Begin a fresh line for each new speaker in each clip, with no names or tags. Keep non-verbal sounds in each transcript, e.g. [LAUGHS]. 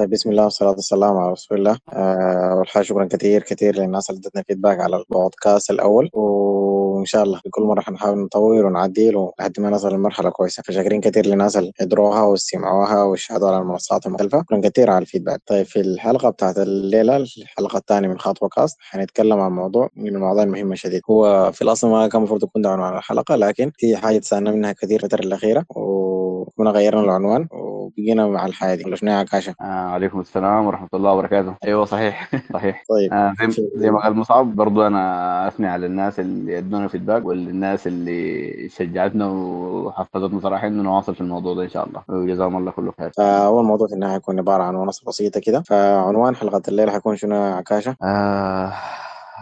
طيب بسم الله والصلاة والسلام على رسول الله. آه، أول حاجة شكرا كثير كثير للناس اللي ادتنا فيدباك على البودكاست الأول. وإن شاء الله في كل مرة حنحاول نطور ونعدل لحد ما نصل لمرحلة كويسة. فشاكرين كثير للناس اللي حضروها واستمعوها وشاهدوا على المنصات المختلفة. شكرا كثير على الفيدباك طيب في الحلقة بتاعت الليلة الحلقة الثانية من خطوة كاست حنتكلم عن موضوع من المواضيع المهمة شديد. هو في الأصل ما كان المفروض يكون ده عنوان الحلقة لكن في حاجة تسألنا منها كثير الفترة الأخيرة. وكنا غيرنا العنوان وبقينا مع الحياة دي ولا شنو يا عكاشة؟
آه عليكم السلام ورحمة الله وبركاته. أيوة صحيح. [LAUGHS] صحيح.
طيب.
آه زي, زي ما قال مصعب برضو أنا أثني على الناس اللي ادونا فيدباك والناس اللي شجعتنا وحفزتنا صراحة إنه نواصل في الموضوع ده إن شاء الله. وجزاهم الله كل خير.
فأول موضوع في النهاية هيكون عبارة عن ونص بسيطة كده. فعنوان حلقة الليلة حيكون شنو يا عكاشة؟
آه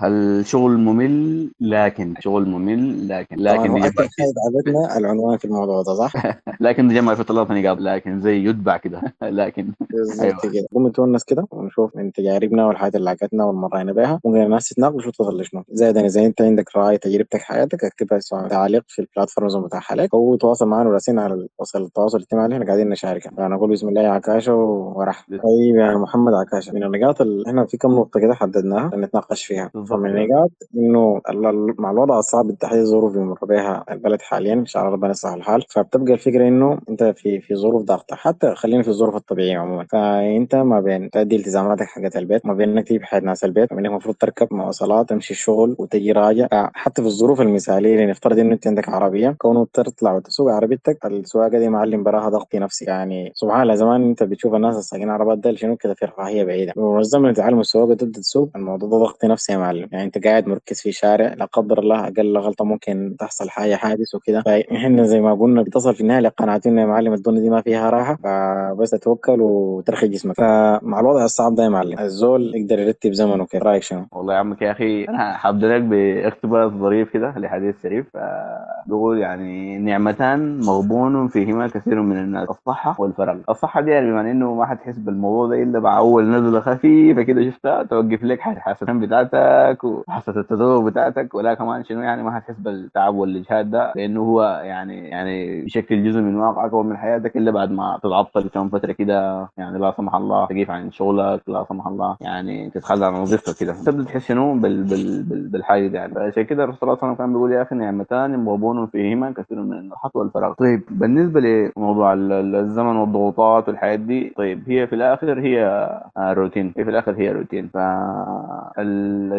الشغل ممل؟ لكن شغل ممل لكن لكن
حاجة تعبتنا [LAUGHS] العنوان في الموضوع ده صح؟ [LAUGHS]
لكن يجمع في ثلاث نقاط لكن زي يتبع كده. [LAUGHS] لكن
بالظبط
أيوة.
كده. قوم نتونس كده ونشوف من تجاربنا والحاجات اللي عجبتنا والمرينا بها ممكن الناس تتناقش وتوصل لشنو. زي ده زي انت عندك رأي تجربتك حياتك اكتبها سواء تعليق في البلاتفورمز المتاحة لك أو تواصل معنا وراسلنا على وسائل التواصل الاجتماعي اللي إحنا قاعدين نشاركها. فانا أقول بسم الله يا عكاشة ورح طيب يا محمد عكاشة من النقاط اللي إحنا في كم نقطة كده حددناها نتناقش فيها. إنه ال- ال- مع الوضع الصعب التحديد الظروف اللي بيمر بها البلد حاليا إن شاء الله ربنا يصلح الحال. فبتبقى الفكرة إنه أنت في في ظروف ضغط حتى خلينا في الظروف الطبيعية عموما. فأنت ما بين تؤدي التزاماتك حقت البيت ما بين إنك تجيب حياه ناس البيت ما بين إنك المفروض تركب مواصلات تمشي الشغل وتجي راجع. حتى في الظروف المثالية اللي نفترض إنه أنت عندك عربية كونه تطلع وتسوق عربيتك السواقة دي معلم براها ضغط نفسي. يعني سبحان الله زمان أنت بتشوف الناس الساقين عربات ده شنو كده في رفاهية بعيدة. ومنظم من تعلم السواقه تبدأ تسوق الموضوع ده ضغط نفسي يا معلم. يعني انت قاعد مركز في شارع لا قدر الله أقل غلطة ممكن تحصل حاجة حادث وكده. فاحنا زي ما قلنا بتصل في النهاية لقناعتنا يا معلم الدنيا دي ما فيها راحة فبس تتوكل وترخي جسمك. فمع الوضع الصعب ده يا معلم الزول يقدر يرتب زمنه كيف رأيك شنو؟
والله يا عمك يا أخي أنا حابدا لك باقتباس ظريف كده لحديث شريف. بيقول يعني نعمتان مغبون فيهما كثير من الناس. الصحة والفراغ الصحة دي يعني بما إنه ما حتحس بالموضوع ده إلا مع اول نزلة خفيفة كده شفتها توقف لك حاسة بتاعتك وحاسه التذوق بتاعتك ولا كمان شنو يعني ما حتحس بالتعب والاجهاد ده؟ لأنه هو يعني يعني بشكل جزء من واقعك ومن حياتك إلا بعد ما تتعطل كم فترة كده يعني لا سمح الله تقيف عن شغلك لا سمح الله يعني تتخلى عن وظيفتك كده. تبدا تحس شنو بال بال بال بالحاجة دي يعني؟ فعشان كده الرسول صلى الله عليه وسلم كان بيقول يا أخي نعمتان مغبون فيهما كثير من النحط والفراغ. طيب بالنسبة لموضوع ال- ال- الزمن والضغوطات والحياة دي طيب هي في الآخر هي آه، روتين. هي في الآخر هي روتين.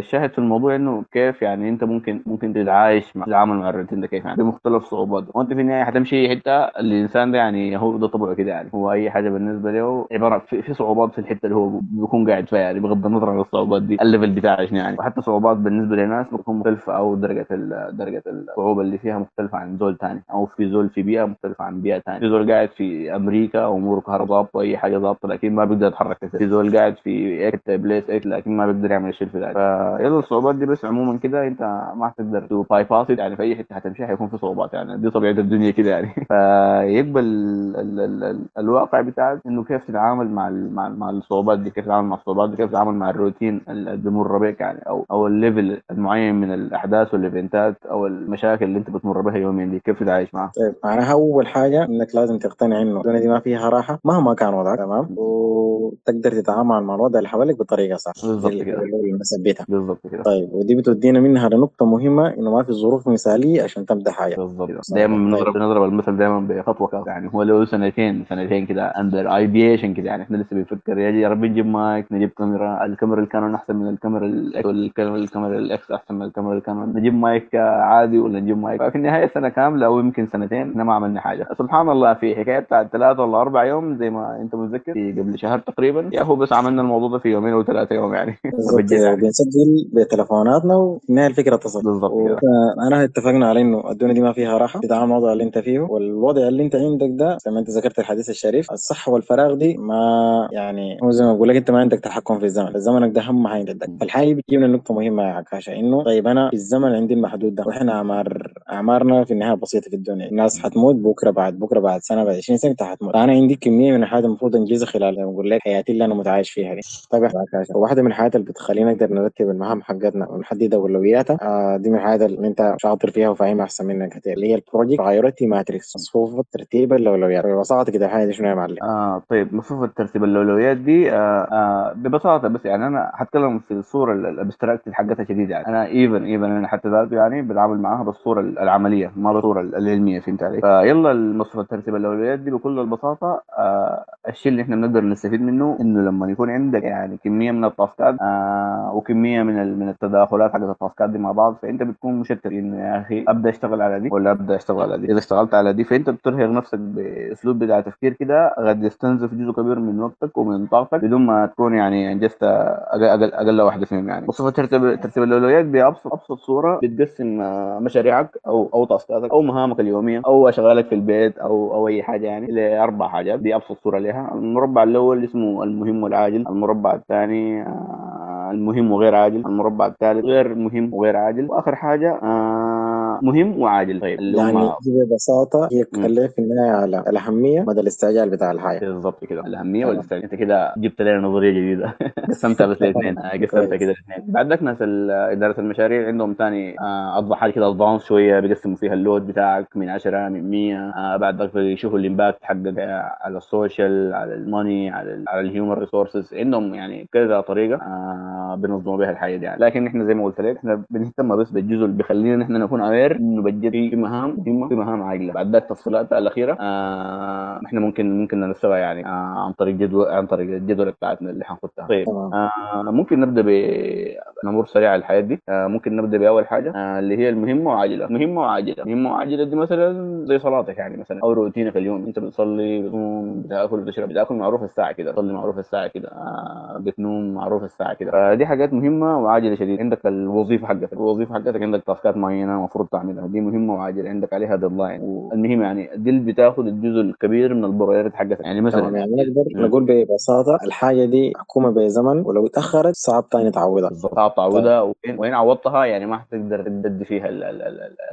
فالشاهد في الموضوع إنه كيف يعني أنت ممكن ممكن تتعايش مع تتعامل مع الروتين ده كيف يعني؟ بمختلف صعوبات وانت في النهاية حتمشي حتة الإنسان ده يعني هو ده طبعه كده يعني. هو أي حاجة بالنسبة له عبارة في, في صعوبات في الحتة اللي هو بيكون قاعد فيها يعني بغض النظر عن الصعوبات دي ال level بتاعها شنو يعني. وحتى صعوبات بالنسبة لناس بتكون مختلفة أو درجة درجة الصعوبة اللي فيها مختلفة عن زول ثاني أو في زول في بيئة مختلفة عن بيئة ثانية في زول قاعد في أمريكا اموره كهرباء ضابطه حاجة ضابطة لكن ما بيقدر يتحرك كثير في زول قاعد في حتة place X لكن ما بيقدر يعمل الشيء الفلاني فيلا الصعوبات دي بس عموما كده انت ما حتقدر to bypass يعني في أي حتة حتمشي حيكون في صعوبات يعني. دي طبيعة الدنيا كده يعني. [LAUGHS] فيقبل ال ال ال الواقع بتاعك إنه كيف تتعامل مع ال مع, مع الصعوبات دي كيف تتعامل مع الصعوبات دي كيف تتعامل مع الروتين اللي بيمر بك يعني أو أو ال level المعين من الأحداث وال event ات أو المشاكل اللي أنت بتمر بها يوميا دي كيف تتعايش معها؟
طيب معناها أول حاجة إنك لازم تقتنع إنه الدنيا دي ما فيها راحة مهما كان وضعك تمام؟ وتقدر تتعامل مع الوضع اللي حواليك بطريقة صح
بالظبط
دي
كده.
اللي نثبتها
بالظبط كده.
طيب ودي بتودينا منها لنقطة مهمة إنه ما في ظروف مثالية عشان تبدأ حاجة.
بالظبط. دايما
طيب.
بنضرب بنضرب المثل دايما بخطوة كده يعني هو له سنتين سنتين كده under edition كده يعني إحنا لسه بنفكر يا رب نجيب مايك نجيب كاميرا الكاميرا الكانون أحسن من الكاميرا والكاميرا الكاميرا ال X أحسن من الكاميرا الكانون. نجيب مايك عادي ولا نجيب مايك ففي النهاية سنة كاملة أو يمكن سنتين إحنا ما عملنا حاجة. سبحان الله في حكاية بتاعت ثلاثة ولا أربع يوم زي ما أنت متذكر قبل شهر تقريبا. يا هو بس عملنا الموضوع ده في يومين أو ثلاثة يوم يعني.
بالظبط [LAUGHS] بتليفوناتنا وفي النهايه الفكرة تصل.
بالظبط كده.
أنا اتفقنا على إنه الدنيا دي ما فيها راحة. تتعامل مع الوضع اللي أنت فيه. والوضع اللي أنت عندك ده زي ما أنت ذكرت الحديث الشريف الصحه والفراغ دي ما يعني هو زي ما بقول لك أنت ما عندك تحكم في الزمن. زمنك ده اهم حاجة عندك فالحاجه بتجيبنا لنقطه مهمة يا عكاشة إنه طيب أنا في الزمن عندي المحدود ده وإحنا اعمار أعمارنا في النهاية بسيطة في الدنيا. الناس حتموت بكرة بعد بكرة بعد سنة بعد 20 سنة انت حتموت فانا عندي كمية من الحاجات المفروض انجزها خلال زي ما بقول لك حياتي اللي أنا متعايش فيها دي. طيب واحدة من الحاجات اللي بتخلينا نقدر نرتب المهام المهام حقتنا ونحدد اولوياتها آه دي من الحاجات اللي أنت شاطر فيها وفاهمها أحسن منك. اللي هي ال project priority matrix مصفوفة ترتيب الأولويات. ببساطة كده الحاجة دي شنو يا معلم؟
آه طيب مصفوفة ترتيب الأولويات دي آه آه ببساطة بس يعني أنا هتكلم في الصورة ال abstract حقتها شديد يعني. أنا even even أنا حتى ذاته يعني بتعامل معاها بالصورة العملية ما بالصورة العلمية فهمت علي؟ فيلا مصفوفة ترتيب الأولويات دي بكل البساطة آه الشيء اللي إحنا بنقدر نستفيد منه إنه لما يكون عندك يعني كمية من ال task ات آه وكمية من من التداخلات حقت ال task ات دي مع بعض فأنت بتكون مشتت إنه يا أخي أبدأ أشتغل على دي ولا أبدأ أشتغل على دي. إذا اشتغلت على دي فأنت بترهق نفسك بأسلوب بتاع تفكير كده قد يستنزف جزء كبير من وقتك ومن طاقتك بدون ما تكون يعني إنجزت أقل أقل, أقل واحدة فيهم يعني. وصفه ترتيب ترتيب الأولويات بأبسط أبسط صورة بتقسم آه، مشاريعك أو أو تاسكاتك أو مهامك اليومية أو أشغالك في البيت أو أو أي حاجة يعني لاربع حاجات. دي أبسط صورة لها. المربع الأول اسمه المهم والعاجل المربع الثاني آه، المهم وغير عاجل المربع الثالث غير مهم وغير عاجل وآخر حاجة آه، مهم وعاجل طيب.
اللي يعني ببساطة هي تخليه في النهاية على الأهمية مدى الاستعجال بتاع الحاجة
بالضبط كده. الأهمية والاستعجال. أنت كده جبت لنا نظرية جديدة. [LAUGHS] قسمتها بس الاثنين. [LAUGHS] قسمتها كده الاثنين. بعدك ناس إدارة المشاريع عندهم ثاني اضبط حاجة كده advance شوية بيقسموا فيها ال load بتاعك من 10 من 100 بعد ذاك يشوفوا ال impact حقك على ال social على ال money على على ال human resources. عندهم يعني كذا طريقة بنظموا بها الحياة دي يعني. لكن إحنا زي ما قلت لك إحنا بنهتم بس بالجزء اللي بيخلينا نحن نكون aware إنه بجد في مهام مهمه في مهام عاجلة. بعد ذاك التفصيلات الأخيرة آه إحنا ممكن ممكن ننسبها يعني آه عن طريق جدول عن طريق الجدول بتاعتنا اللي حنخدها طيب آه ممكن نبدأ بنمر سريع على الحياة دي. آه ممكن نبدأ بأول حاجة آه اللي هي المهمة وعاجلة. مهمة وعاجلة. مهمة وعاجلة دي مثلا زي صلاتك يعني مثلا أو روتينك اليوم أنت بتصلي بتقوم بتاكل بتشرب بتاكل معروف الساعة كده. تصلي معروف الساعة كده. آه بتنوم معروف الساعة كده. فدي حاجات مهمة وعاجلة شديد عندك الوظيفة حقتك. الوظيفة حقتك عندك task ات معينة المفروض تعملها دي مهمة وعاجله عندك عليها deadline والمهم يعني دي اللي بتاخذ الجزء الكبير من ال priority ات حقتك يعني مثلا
يعني نقدر نقول ببساطة الحاجة دي محكومة بزمن ولو اتأخرت صعب ثاني تعوضها.
صعب تعوضها. وين وين عوضتها؟ يعني ما حتقدر تدي فيها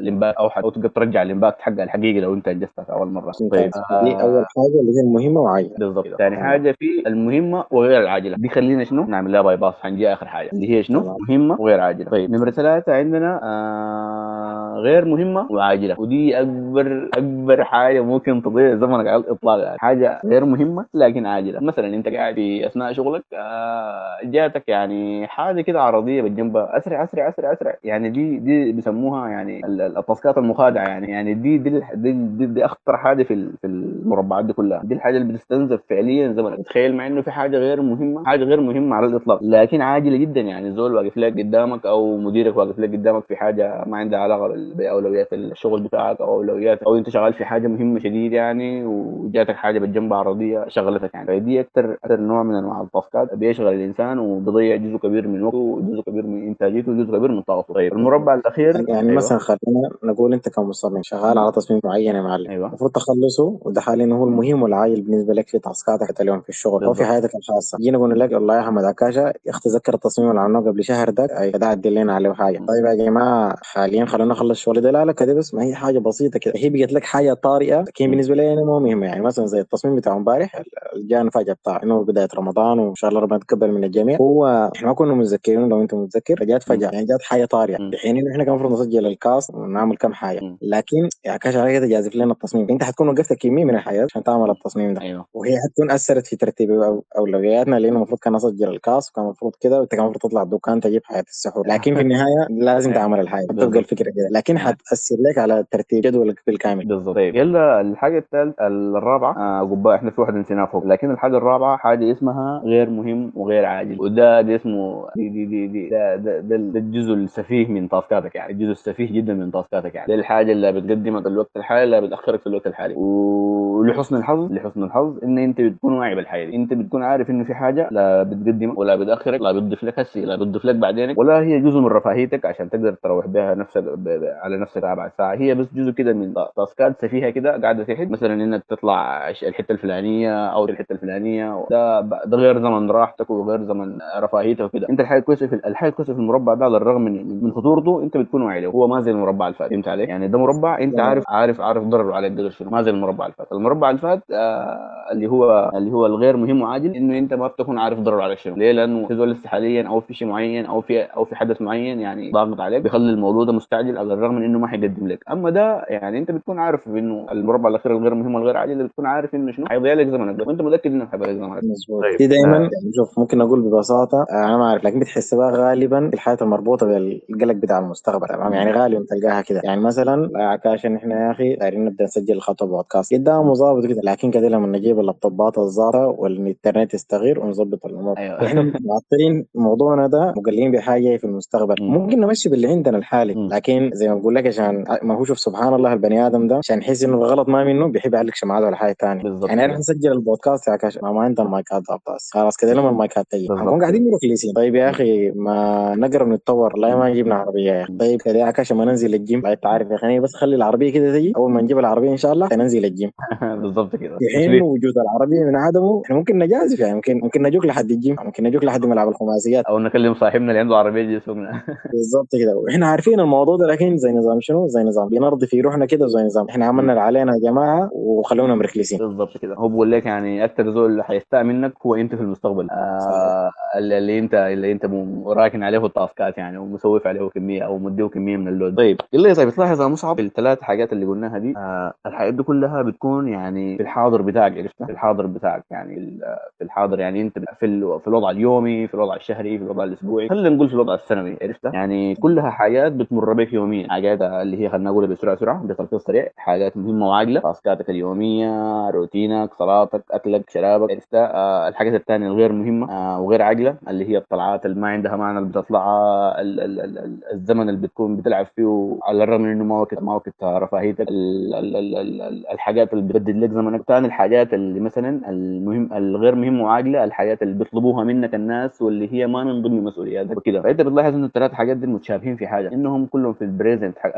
ال impact أو أو تقدر ترجع ال impact حقها الحقيقي لو أنت أنجزتها في أول مرة.
طيب. دي أول حاجة اللي هي المهمه وعاجله
بالضبط. ثاني حاجة في المهمة وغير العاجله دي خلينا شنو؟ نعمل لها bypass حنجي آخر حاجة. اللي هي شنو؟ مهمة وغير عاجله طيب. نمرة ثلاثة عندنا آه غير مهمة وعاجلة. ودي أكبر أكبر حاجة ممكن تضيع زمنك على الإطلاق. يعني. حاجة غير مهمة لكن عاجلة. مثلا أنت قاعد في أثناء شغلك آه جاتك يعني حاجة كده عرضية بالجنب. أسرع أسرع أسرع أسرع. يعني دي دي بيسموها يعني ال task ات المخادعة يعني. يعني دي دي دي, دي, دي أخطر حاجة في في المربعات دي كلها. دي الحاجة اللي بتستنزف فعليا زمنك. تخيل مع إنه في حاجة غير مهمة حاجة غير مهمة على الإطلاق. لكن عاجلة جدا يعني. زول واقف لك قدامك أو مديرك واقف لك قدامك في حاجة ما عندها علاقة بأولويات الشغل بتاعك أو أولويات أو أنت شغال في حاجة مهمة شديد يعني وجاتك حاجة بالجنب عرضيه شغلتك يعني. فدي أكثر أكثر نوع من أنواع التاسكات بيشغل الإنسان وبيضيع جزء كبير من وقته وجزء كبير من إنتاجيته وجزء كبير من طاقته. طيب المربع الأخير
يعني أيوة. مثلا خلينا نقول أنت كمصمم شغال على تصميم معين يا معلم.
أيوه.
المفروض تخلصه وده حاليا هو المهم والعاجل بالنسبة لك في تاسكاتك اليوم في الشغل أو في حياتك الخاصة. جينا قلنا لك والله يا احمد عكاشة يا أخي تذكر التصميم اللي عملناه قبل شهر ده ده عدل لنا عليه حاجة. طيب يا جماعة حاليا خلينا نخلص الشغل ده لا لا كده بس ما هي حاجة بسيطة كده. هي بقت لك حاجة طارئة لكن بالنسبة لي أنا مو مهمة. يعني مثلا زي التصميم بتاع امبارح جانا فجأة بتاع إنه بداية رمضان وإن شاء الله ربنا يتقبل من الجميع. هو إحنا ما كنا متذكرين لو أنت متذكر جات فجأة. يعني جات حاجة طارئة. في حين إنه إحنا كان المفروض نسجل الكاست ونعمل كم حاجة. لكن يا كاش على كده جازف لنا التصميم. أنت حتكون وقفت كميه من الحياة عشان تعمل التصميم ده.
أيوه.
وهي حتكون أثرت في ترتيب أولوياتنا لأنه المفروض كان اسجل الكاست وكان المفروض كده وأنت كان المفروض تطلع الدكان تجيب حياه السحور. [LAUGHS] لكن في النهاية لازم تعمل الحاجة. تبقى الفكرة كده. لكن حتاثر لك على ترتيب جدولك بالكامل.
بالضبط طيب يلا الحاجة الثالثه الرابعة. آه إحنا في واحد نسيناه فوق. لكن الحاجة الرابعة حاجة اسمها غير مهم وغير عاجل وده دي اسمه دي دي دي, دي ده, ده, ده, ده الجزء السفيه من تاسكاتك يعني الجزء السفيه جدا من تاسكاتك يعني. الحاجة اللي بتقدمك الوقت الحالي اللي بتأخرك في الوقت الحالي. ولحسن الحظ لحسن الحظ إن أنت بتكون واعي بالحياة دي. أنت بتكون عارف إنه في حاجة لا بتقدمك ولا بتأخرك لا بتضيف لك هسي لا بتضيف لك بعدين. ولا هي جزء من رفاهيتك عشان تقدر تروح بها نفسك على نفسك بعد ساعه هي بس جزء كده من تاسكات سفيهة كده قاعدة تحت مثلا إنك تطلع الحتة الفلانية أو الحتة الفلانية. ده ده غير زمن راحتك وغير زمن رفاهيتك وكده. أنت الحاجة كويسه في الحاجة كويسه في المربع ده على الرغم من من خطورته أنت بتكون واعي له. هو ما زي المربع الفات. فهمت علي؟ يعني ده مربع أنت عارف عارف عارف ضرره عليك قدر شنو. ما زي المربع الفات. المربع الفات آه اللي هو اللي هو الغير مهم وعاجل إنه أنت ما بتكون عارف ضرره عليك شنو. ليه؟ لأنه تزول لسه حاليا أو في شيء معين أو في أو في حدث معين يعني ضاغط عليك بيخلي الموضوع ده مستعجل على الرغم من إنه ما حيقدم لك. أما ده يعني أنت بتكون عارف إنه المربع الأخير الغير مهم والغير عاجل بتكون عارف إنه شنو حيضيع لك زمنك. وأنت متأكد إنه حيضيع لك زمنك.
مظبوط. دي دائما يعني شوف ممكن أقول ببساطة أنا ما أعرف لكن بتحس بقى غالبا في الحياة المربوطة بالقلق بتاع المستقبل تمام؟ يعني غالبا تلقاها كده. يعني مثلا عكاش إن إحنا يا أخي دايرين نبدأ نسجل الخطوه بودكاست. قدام ظابط كده لكن كده لما نجيب اللابتوبات الزارة والإنترنت يستغير ونظبط الأمور.
أيوه.
إحنا [LAUGHS] معطلين موضوعنا ده مقلين بحاجة في المستقبل.
مم.
ممكن نمشي باللي عندنا الحالي. لكن زي ما بقول لك عشان ما هو شوف سبحان الله البني آدم ده عشان يحس إنه الغلط ما منه بيحب يعلق شمعات ولا حاجة ثانية
بالظبط
يعني
أنا.
نسجل البودكاست يا كاش ما, ما عندنا مايكات ضابطة خلاص كده لما المايكات تجي. هنكون قاعدين مركلسين طيب يا أخي ما نقرب نتطور والله ما جبنا عربية. يا أخي طيب كده يا كاش ما ننزل الجيم. انت عارف يا أخي بس خلي العربية كده تجي. أول ما نجيب العربية إن شاء الله ننزل الجيم. [LAUGHS]
بالظبط كده.
في حين وجود العربية من عدمه إحنا ممكن نجازف يعني. ممكن ممكن نجوك لحد الجيم. ممكن نجوك لحد ملعب الخماسيات.
أو نكلم صاحبنا اللي عنده عربية يجي يسوقنا.
بالظبط كده. وإحنا عارفين الموضوع ده لكن زي نظام شنو؟ زي نظام بنرضي في روحنا كده زي نظام. إحنا عملنا اللي علينا يا جماعة وخلونا مركلسين
بالظبط كده. هو بيقول لك يعني أكثر زول اللي حيستاء منك هو أنت في المستقبل. آه اللي اللي انت اللي أنت راكن عليه التاسكات يعني ومسوف عليه كمية أو مديه كمية من اللود. طيب الا اذا بتلاحظ يا مصعب الثلاث حاجات اللي قلناها دي آه الحاجات دي كلها بتكون يعني في الحاضر بتاعك عرفت في الحاضر بتاعك يعني في الحاضر يعني أنت في ال- في الوضع اليومي في الوضع الشهري في الوضع الأسبوعي. خلينا نقول في الوضع السنوي عرفت يعني كلها حاجات بتمر بك يوميا. حاجات اللي هي خلينا نقولها بسرعة سرعه بتلخيص سريع حاجات مهمة وعاقله تاسكاتك اليومية روتينك صلاتك أكلك شرابك عرفت آه الحاجات الثانية الغير مهمة آه وغير عاقله اللي هي الطلعات اللي ما عندها معنى اللي بتطلعها ال- ال- ال- ال- الزمن اللي بتكون بتلعب فيه على الرغم من إنه ما وقت ما وقت رفاهيتك ال- ال- ال- ال- ال- الحاجات اللي بتبدل لك زمنك. ثاني الحاجات اللي مثلا المهم الغير مهمة وعاقله الحاجات اللي بيطلبوها منك الناس واللي هي ما من ضمن مسؤولياتك وكده. فأنت بتلاحظ إنه الثلاث حاجات دي متشابهين في حاجة إنهم كلهم في ال present حق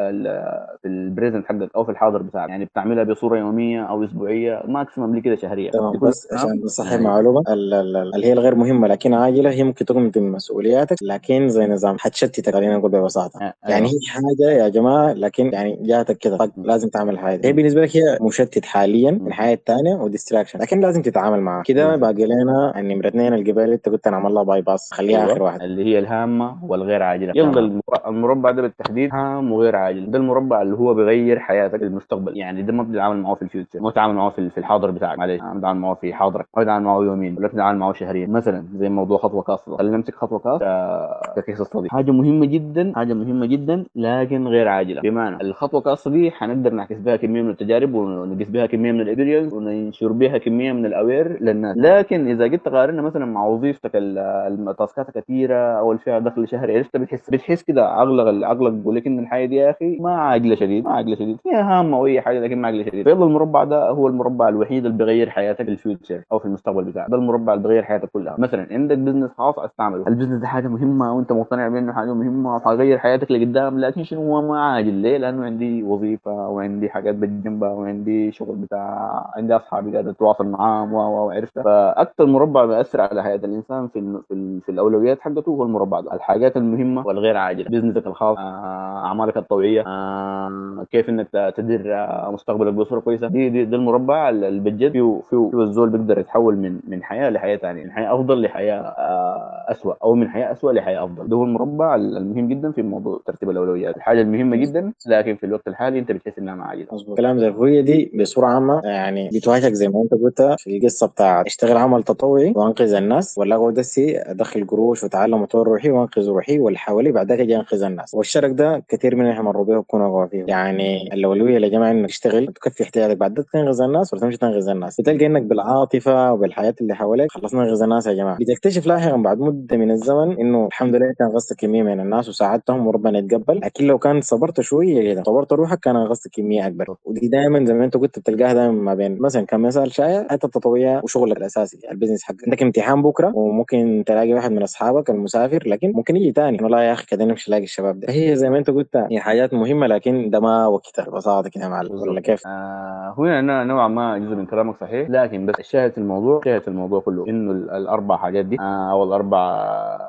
في ال present حقك أو في الحاضر بتاعك. يعني بتعملها بصورة يومية أو أسبوعية maximum لي كده شهريه
تمام؟ بس؟ عشان نصحح
يعني
معلومة ال- ال- ال- اللي هي الغير مهمة لكن عاجلة هي ممكن تكون من مسؤولياتك لكن زي نظام حتشتتك خلينا نقول ببساطة.
آه،
يعني
أيوة.
هي حاجة يا جماعة لكن يعني جاتك كده طق لازم تعمل حاجة هي بالنسبة لك هي مشتت حاليا من الحياة الثانية و distraction لكن لازم تتعامل معها. كده. باقي لنا النمره اثنين الجبال انت قلت نعمل لها bypass. خليها
أيوة.
آخر واحد.
اللي هي الهامة والغير عاجلة. يلا. المربع ده بالتحديد هام وغير عاجل ده المربع اللي هو بيغير حياتك المستقبل يعني ده ما بتتعامل معه في ال future. ما بتتعامل معه في الحاضر بتاعك. معلش. ما بتتعامل معه في حاضرك. ما بتتعامل معه يوميا ولا بتتعامل معه شهريا مثلا زي موضوع خطوة خاصة خلينا نمسك خطوة خاصه ك- ك case study حاجة مهمة جدا. حاجة مهمة جدا. لكن غير عاجله بمعنى الخطوة الخاصه دي حنقدر نعكس بها كمية من التجارب ونقيس بها كمية من ال experience وننشر بها كمية من ال aware للناس. لكن إذا جيت تقارنها مثلا مع وظيفتك ال- ال task ات كثيره أو اللي فيها دخل شهري بتحس. بتحس كده عقلك عقلك بيقول لك ان الحياة دي يا أخي ما عاجله شديد ما عاجله شديد هي هامة واي حاجة لكن ما عاجله شديد. فيلا المربع ده هو المربع الوحيد اللي بيغير حياتك في ال future أو في المستقبل بتاعك. ده المربع اللي بيغير حياتك كلها. مثلا عندك business خاص عايز تعمله ال business ده حاجة مهمة وأنت مقتنع بانه حاجة مهمة وحيغير حياتك لقدام لكن شنو؟ هو ما عاجل ليه؟ لأنه عندي وظيفة وعندي حاجات بجنبها وعندي شغل بتاع عندي أصحابي قاعد اتواصل معاهم و وعرفت فاكثر مربع بيأثر على حياة الإنسان في في, في الأولويات حقته هو المربع ده. الحاجات المهمة والغير عاجله بزنسك الخاص آه، أعمالك الطوعيه آه، كيف إنك تدير آه، مستقبلك بصوره كويسة. دي دي ده المربع اللي بجد فيه فيه فيه الزول بيقدر يتحول من من حياة لحياة ثانية من حياة أفضل لحياة آه، اسوء أو من حياة اسوء لحياة أفضل. ده هو المربع المهم جدا في موضوع ترتيب الأولويات. الحاجة المهمة جدا لكن في الوقت الحالي أنت بتحس إنها
مظبوط. كلام زي الهوية دي بصورة عامة يعني بتواجهك زي ما أنت قلت في القصة بتاعت اشتغل عمل تطوعي وأنقذ الناس ولا أقعد أدخل قروش واتعلم وطور روحي وأنقذ روحي واللي حوالي بعدك أجي أنقذ الناس. والشرك ده كثير مننا إحنا مروا به وكنا وقعوا فيه يعني الأولوية يا جماعة إنك تشتغل تكفي احتياجك. بعدك تنقذ الناس ولا تمشي تنقذ الناس؟ بتلقى إنك بالعاطفة وبالحياة اللي حواليك خلصنا ننقذ الناس يا جماعة. بتكتشف لا لاحقا بعد مدة من الزمن إنه الحمد لله كان غصت كمية من الناس وساعدتهم وربنا يتقبل. لكن لو كان صبرت شوية كده صبرت روحك كان غصت كمية أكبر. ودي دائما زي ما أنت قلت بتلقاها دائما ما بين مثلا كمثال شايع حتى التطوعيه وشغلك الأساسي البزنس حقك. عندك امتحان بكرة وممكن تلاقي واحد من أصحابك المسافر لكن ممكن يجي تاني. والله يا أخي كده نمشي نلاقي الشباب ده. هي زي ما أنت قلت هي حاجات مهمة لكن ده ما وقتها. ببساطة كده يا معلم. ولا كيف؟
آه هو أنا نوعا ما جزء من كلامك صحيح لكن بس الشاهد في الموضوع شاهد في الموضوع كله. إنه ال- الأربع حاجات دي آه أو الأربع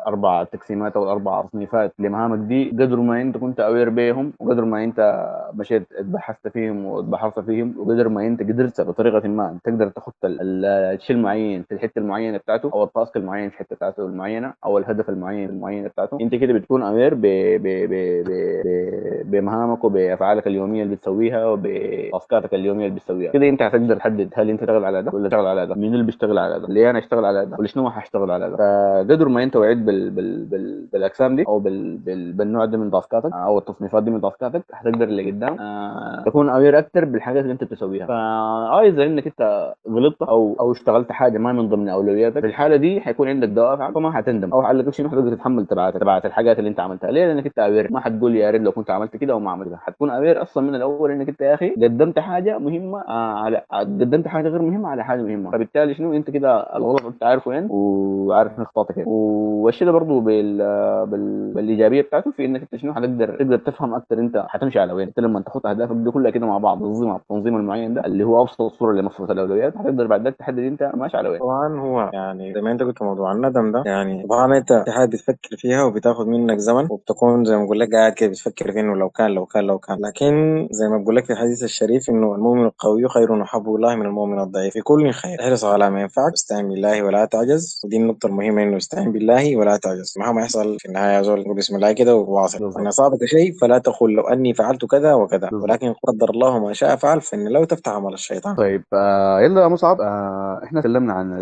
أربع تقسيمات أو الأربع تصنيفات لمهامك دي قدر ما أنت كنت aware بيهم وقدر ما أنت مشيت بحثت فيهم وبحثت فيهم وقدر ما أنت قدرت بطريقة ما تقدر ال- الشيء المعين في الحتة المعينة بتاعته أو ال task المعين في الحتة بتاعته المعينة أو الهدف المعين المعين بتاعته. أنت كده بتكون aware ب ب ب ب بمهامك وبأفعالك اليومية اللي بتسويها وب task اتك اليومية اللي بتسويها. كده انت هتقدر تحدد هل انت تشتغل على ده ولا تشتغل على ده مين اللي بيشتغل على ده ليه أنا اشتغل على ده ولا شنو هشتغل على ده. فقدر ما انت وعيت بال بال بال بالاقسام دي أو بال بال بالنوع ده من task اتك أو التصنيفات دي من task اتك هتقدر اللي قدام آه تكون aware أكتر بالحاجات اللي انت بتسويها. فا اذا انك انت غلطت أو أو اشتغلت حاجة ما من ضمن أولوياتك في الحالة دي حيكون عندك دوافع فما حتندم أو على شنو؟ حتقدر تتحمل تبعات تبعات الحاجات اللي انت عملتها. ليه؟ لأنك انت aware ما حتقول يا ريت لو كنت عملت كده أو ما عملت كده حتكون aware أصلا من الأول إنك أنت يا أخي قدمت حاجة مهمة آه على قدمت حاجة غير مهمة على حاجة مهمة. فبالتالي شنو؟ أنت كده الغلط أنت عارفه وين وعارف نقطاتك وين والشيء ده برضه بال... بال... بالإيجابية بتاعته في إنك أنت شنو؟ حتقدر تقدر تفهم أكثر أنت حتمشي على وين. أنت لما تحط أهدافك دي كلها كده مع بعض تنظيمها التنظيم المعين ده اللي هو أبسط الصورة لمصفوفه الأولويات هتقدر بعد ذلك تحدد أنت ماشي على وين.
طبعا هو يعني زي ما أنت قلت موضوع الندم ده يعني طبعا أنت في حاجة بتفكر فيها وبتاخد منك زمن وبتكون زي ما بقول لك قاعد كده بتفكر في انه لو كان لو كان لو كان لكن زي ما بقول لك في الحديث الشريف إنه المؤمن القوي خير وحب الله من المؤمن الضعيف. في كل خير. إحرص على ما ينفعك. واستعن بالله ولا تعجز. ودي النقطة المهمة إنه استعن بالله ولا تعجز. مهما يحصل في النهاية زول قول بسم الله كده وواصل. إن أصابك شيء فلا تقل لو أني فعلت كذا وكذا. ولكن قدر الله ما شاء فعل فإن لو تفتح عمل الشيطان.
طيب آه يلا يا مصعب آه إحنا تكلمنا عن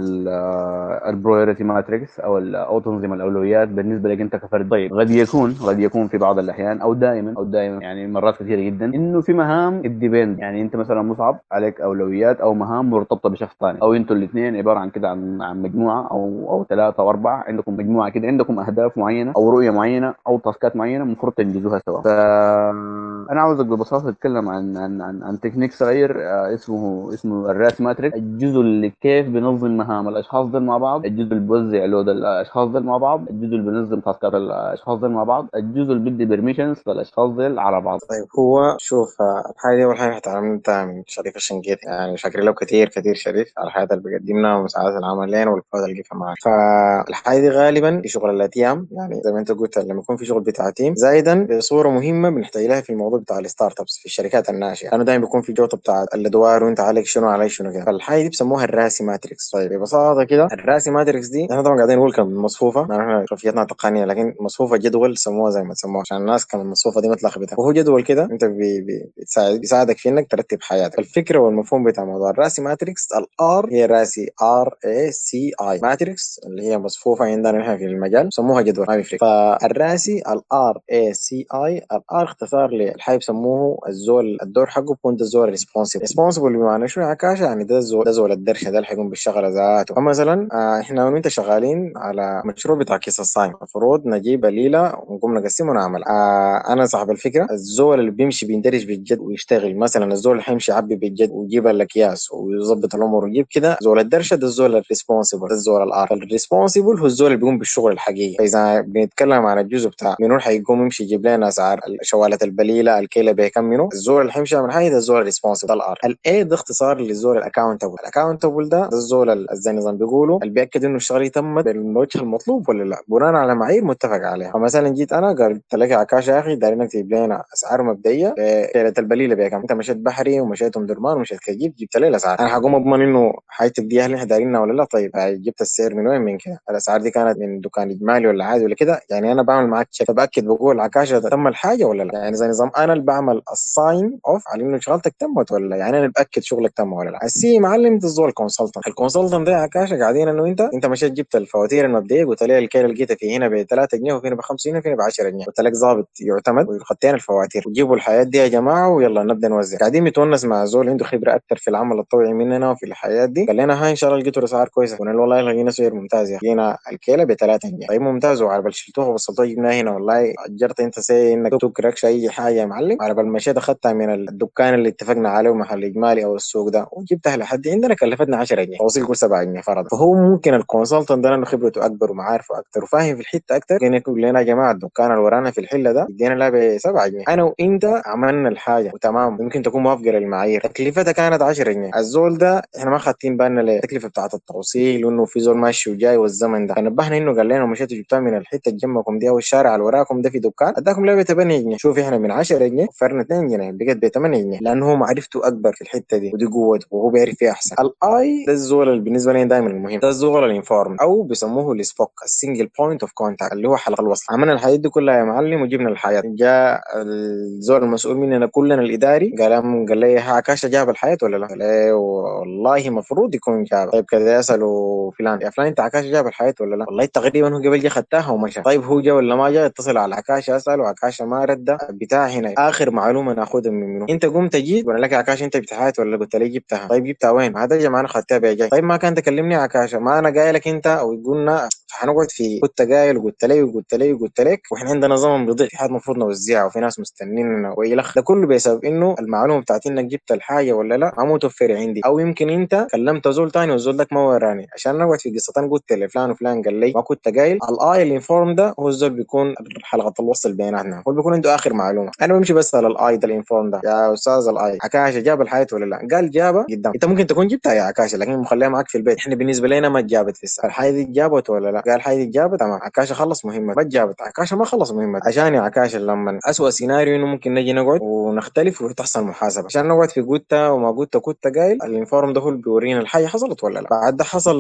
ال priority matrix أو أو تنظيم الأولويات بالنسبة لك أنت كفرد. طيب قد يكون قد يكون في بعض الأحيان أو دائما أو دائما يعني مرات كثيرة جدا إنه في مهام ال depend. يعني أنت مثلا مصعب عليك أولويات أو مهام مرتبطة بشخص ثاني. أو أنتوا الاثنين عبارة عن كده عن عن مجموعة أو أو ثلاثة أو أربعة. عندكم مجموعة كده عندكم أهداف معينة أو رؤية معينة أو task ات معينة المفروض تنجزوها سوا. فانا عاوزك ببساطة تتكلم عن عن عن, عن تكنيك صغير آه، اسمه اسمه ال RACI matrix. الجزء اللي كيف بنظم مهام الأشخاص دول مع بعض. الجزء اللي بيوزع load الأشخاص دول مع بعض. الجزء اللي بينظم task ات الأشخاص دول مع بعض. الجزء اللي بيدي permissions للاشخاص دول على بعض.
طيب هو شوف آه، الحاجة دي أول حاجة اتعلمتها من شريف الشنقيطي يعني شاكر له كتير كتير شريف على الحياة اللي بيقدمنا ومساعدة العمل لنا والفوائد اللي جابها معاه فالحاجة دي غالبا في شغل الأتيام يعني زي ما أنت قلت لما يكون في شغل بتاع team زائدا بصورة مهمة بنحتاج لها في الموضوع بتاع ال startups في الشركات الناشئة. لأنه دايما بيكون في جوطة بتاع الأدوار وأنت عليك شنو عليك شنو كده. فالحاجة دي بيسموها ال RACI matrix. طيب ببساطة كده ال RACI matrix دي إحنا طبعا قاعدين نقول كم مصفوفة. ما إحنا خلفيتنا تقنية لكن مصفوفة جدول سموها زي ما تسموها عشان الناس كان المصفوفة دي متلخبطة وهو جدول كده. انت بي بي بتساعد بيساعدك في انك ترتب حياتك. الفكرة والمفهوم بتاع موضوع ال RACI matrix ال R هي RACI R A C I matrix اللي هي مصفوفة عندنا نحن في المجال سموها جدول ما بيفرق فال RACI ال R A C I ال R اختصار للحي بسموه الزول الدور حقه بيكون ده الزول responsible responsible بمعنى شنو؟ يا عكاشة يعني ده الزول ده زول الدرشة ده اللي حيكون بالشغلة ذاته. فمثلا آه إحنا وإنت شغالين على مشروع بتاع كيس الصايم المفروض نجيب بليلة ونقوم نقسمه ونعمل آه أنا صاحب الفكرة الزول اللي بيمشي بيندرج بالجد ويشتغل مثلا الزول اللي حيمشي يعبي بالجد ويجيب الاكياس ويظبط الأمور ويجيب كده زول الدرشة ده الزول ال responsible الزول ال R ال responsible هو الزول اللي بيقوم بالشغل الحقيقي. فإذا بنتكلم عن الجزء بتاع منو حيقوم يمشي يجيب لنا أسعار شواله البليلة الكيلة بكم منو الزول اللي حيمشي يعمل حاجة ده الزول ال responsible ال R ال A ده اختصار للزول ال accountable ال accountable ده ده الزول ال- زي النظام بيقولوا اللي بيأكد إنه الشغله تمت بالوجه المطلوب ولا لا. بناء على معايير متفق عليها. فمثلا جيت أنا قلت لك عكاشة يا أخي دايرين تجيب لنا أسعار مبدئية ليلة البليلة بكم أنت مشيت بحري ومشيت ام درمان ومشيت كجيب جبت لي الأسعار. أنا حقوم أضمن إنه حاجتك دي إحنا دايرينها ولا لا؟ طيب جبت السعر من وين؟ من كده. الأسعار دي كانت من دكان إجمالي ولا عادي ولا كده؟ يعني أنا بعمل معاك check بتاكد بقول عكاشه تم الحاجة ولا لا؟ يعني زي نظام أنا اللي بعمل ال sign off على إنه شغلتك تمت ولا لا؟ يعني أنا اللي بأكد شغلك تم ولا لا؟ ال C معلم انت الزول ال consultant ال consultant ده عكاشه قاعدين انه انت أنت مشيت جبت الفواتير المبدئية قلت لي الكيل لقيتها في هنا ب 3 جنيه وفي هنا ب 5 جنيه وفي هنا ب 10 جنيه. قلت لك ظابط يعتمد وخدتين الفواتير. وجيبوا الحاجات دي يا جماعة ويلا نبدأ نوزع. قاعدين متونس مع زول عنده خبرة أكثر في العمل الطوعي مننا وفي الحاجات دي. قال لنا هاي إن شاء الله لقيتوا الأسعار كويسة. قلنا له والله لقينا سعر ممتاز يا لقينا الكيلة ب 3 جنيه. طيب ممتاز وعلى بال شلتوها وصلتوها جبناها هنا. والله أجرت أنت سي إنك تكركش أي حاجة يا معلم. على بال مشيت أخذتها من الدكان اللي اتفقنا عليه محل إجمالي أو السوق ده. وجبتها لحد عندنا كلفتنا 10 جنيه. توصيل كل 7 جنيه فرضا. فهو ممكن ال consultant ده لأنه خبرته أكبر ومعارفه أكثر وفاهم في الحتة أكثر يقول لنا يا جماعة الدكان اللي ورانا في الحلة ده ادينا لها ب 7 جنيه. أنا وإنت عملنا الحاجة. وتمام. يمكن تكون موافقة للمعايير. تكلفتها كانت 10 جنيه. الزول ده إحنا ما خدتين بالنا للتكلفه بتاعت التوصيل وإنه في زول ماشي وجاي والزمن ده. فنبهنا إنه قال لنا مشيتوا جبتها من الحتة اللي جنبكم دي أو الشارع اللي وراكم ده في دكان. أداكم ب 8 جنيه. شوف إحنا من 10 جنيه وفرنا 2 جنيه. بقت ب 8 جنيه. لأنه هو معرفته أكبر في الحتة دي. ودي قوته وهو بيعرف فيها احسن ال I ده الزول اللي بالنسبة لي دائما المهم. ده الزول ال informed أو بيسموه ال SPOC ال single point of contact اللي هو حلقة الوصل. عملنا الحاجات دي كلها يا معلم وجبنا الحاجات جاء الزول المسؤول مننا كلنا الإداري قال قال لي ها عكاشة جاب الحاجات ولا لا؟ قال لي والله المفروض يكون جاب. طيب كذا يسألوا فلان يا فلان انت عكاشة جاب الحاجات ولا لا؟ والله تقريبا هو قبل جه خدتها ومشى طيب هو جا ولا ما جا؟ اتصل على عكاشة اساله عكاشة ما رد. بتاع هنا آخر معلومة ناخذها من منه أنت قمت جيت ولا لك عكاشة أنت بتحيات ولا قلت لي جبتها. طيب جبتها وين؟ هذا يا أنا خدتها بيجي طيب ما كان تكلمني عكاشة ما أنا قايلك أنت أو قلنا حنقعد في كنت قايل وقلت لي وقلت لي وقلت لك وإحنا عندنا زمن بيضيع في حاجات المفروض نوزعها وفي ناس مستنيننا ويلخ ده كله بسبب إنه المعلومة بتاعت إنك جبت الحاجة ولا لأ ما متوفره عندي. أو يمكن أنت كلمت زول تاني والزول داك ما وراني. عشان نقعد في قصتين قلت لفلان وفلان قال لي ما كنت قايل. ال I ال informed ده هو الزول بيكون حلقة الوصل بيناتنا. هو بيكون عنده آخر معلومة. أنا بمشي بس على ال I ده ال informed ده. يا أستاذ ال I عكاشه جاب الحاجات ولا لأ؟ قال جابها قدام. أنت ممكن تكون جبتها يا عكاشه لكن مخليها معك في البيت. إحنا بالنسبة لنا ما جابت في الساعة الحاجات دي جابت ولا لأ؟ قال الحاجات دي جابت تمام. عكاشه خلص مهمة. ما جابت. عكاشه ما خلص مهمة. عشان يا عكاشه لما اسوء سيناريو إنه ممكن نجي نقعد ونختلف وتحصل محاسبة. عشان نقعد في قلتها وما قلت كنت قايل ال informed ده هو اللي بيورينا الحاجة حصلت ولا لا. بعد ده حصل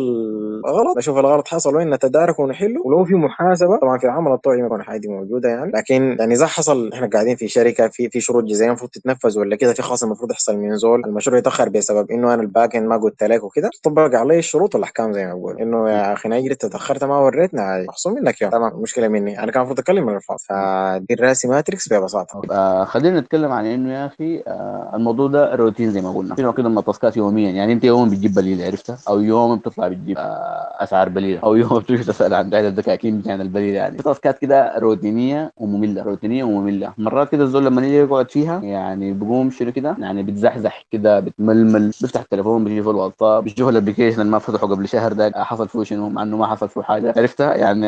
غلط نشوف الغلط حصل وين نتدارك ونحله. ولو في محاسبة طبعا في العمل الطوعي ما دي موجودة يعني. لكن يعني إذا حصل إحنا قاعدين في شركة في في شروط جزائيه المفروض تتنفذ ولا كده في خاص المفروض يحصل من زول المشروع يتأخر بسبب إنه أنا الباك ما قلت لك وكده. تطبق علي الشروط والاحكام زي ما بقول. إنه يا أخي نجري تأخرت ما وريتنا محصول منك يوم تمام المشكلة مني. أنا كان المفروض أتكلم من الفاضي. فدي ال RACI matrix ببساطة.
آه خلينا نتكلم عن إنه يا أخي آه الموضوع ده روتين زي ما قلنا. في نوع كده من التاسكات يوميا. يعني أنت يوم بتجيب بليله عرفتها؟ أو يوم بتطلع بتجيب. آه أسعار بليلة. أو يوم بتروح تسأل عن عدد الدكاكين بتاعنا البليلة يعني. في تاسكات كده روتينية ومملة روتينية ومملة. مرات كده الزول لما يجي يقعد فيها يعني بيقوم شنو كده يعني بتزحزح كده بتململ. بيفتح التليفون بيشوف الواتساب بيشوف ال application اللي ما فتحه قبل شهر ده حصل فيه شنو مع إنه ما حصل فيه حاجة. عرفتها؟ يعني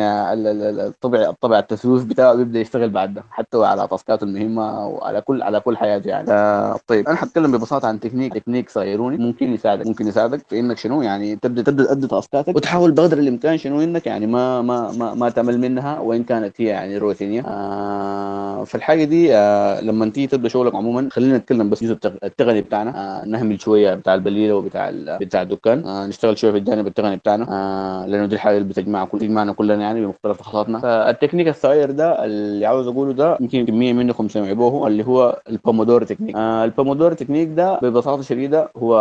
الطبع الطبع التسويف بتاعه بيبدأ يشتغل بعد ده حتى على تاسكاته المهمة وعلى كل على كل حياته يعني. آه طيب أنا حتكلم ببساطة عن technique. technique صغيروني ممكن يساعدك. ممكن يساعدك في إنك شنو يعني تبدا تبدأ تؤدي تاسكاتك وتحاول بقدر الإمكان شنو إنك يعني ما ما ما, ما تمل منها وإن كانت هي يعني روتينية. آه في الحاجة دي آه لما تيجي تبدأ شغلك عموما خلينا نتكلم بس الجزء التقني بتاعنا. آه نهمل شوية بتاع البليلة وبتاع بتاع الدكان. آه نشتغل شوية في الجانب التقني بتاعنا. آه لأنه دي الحاجة اللي بتجمع كل بتجمعنا كلنا يعني بمختلف تخصصاتنا فالتكنيك الصغير ده اللي عاوز أقوله ده يمكن كمية منكم سمعوه اللي هو ال Pomodoro technique. آه ال Pomodoro technique ده ببساطة شديدة هو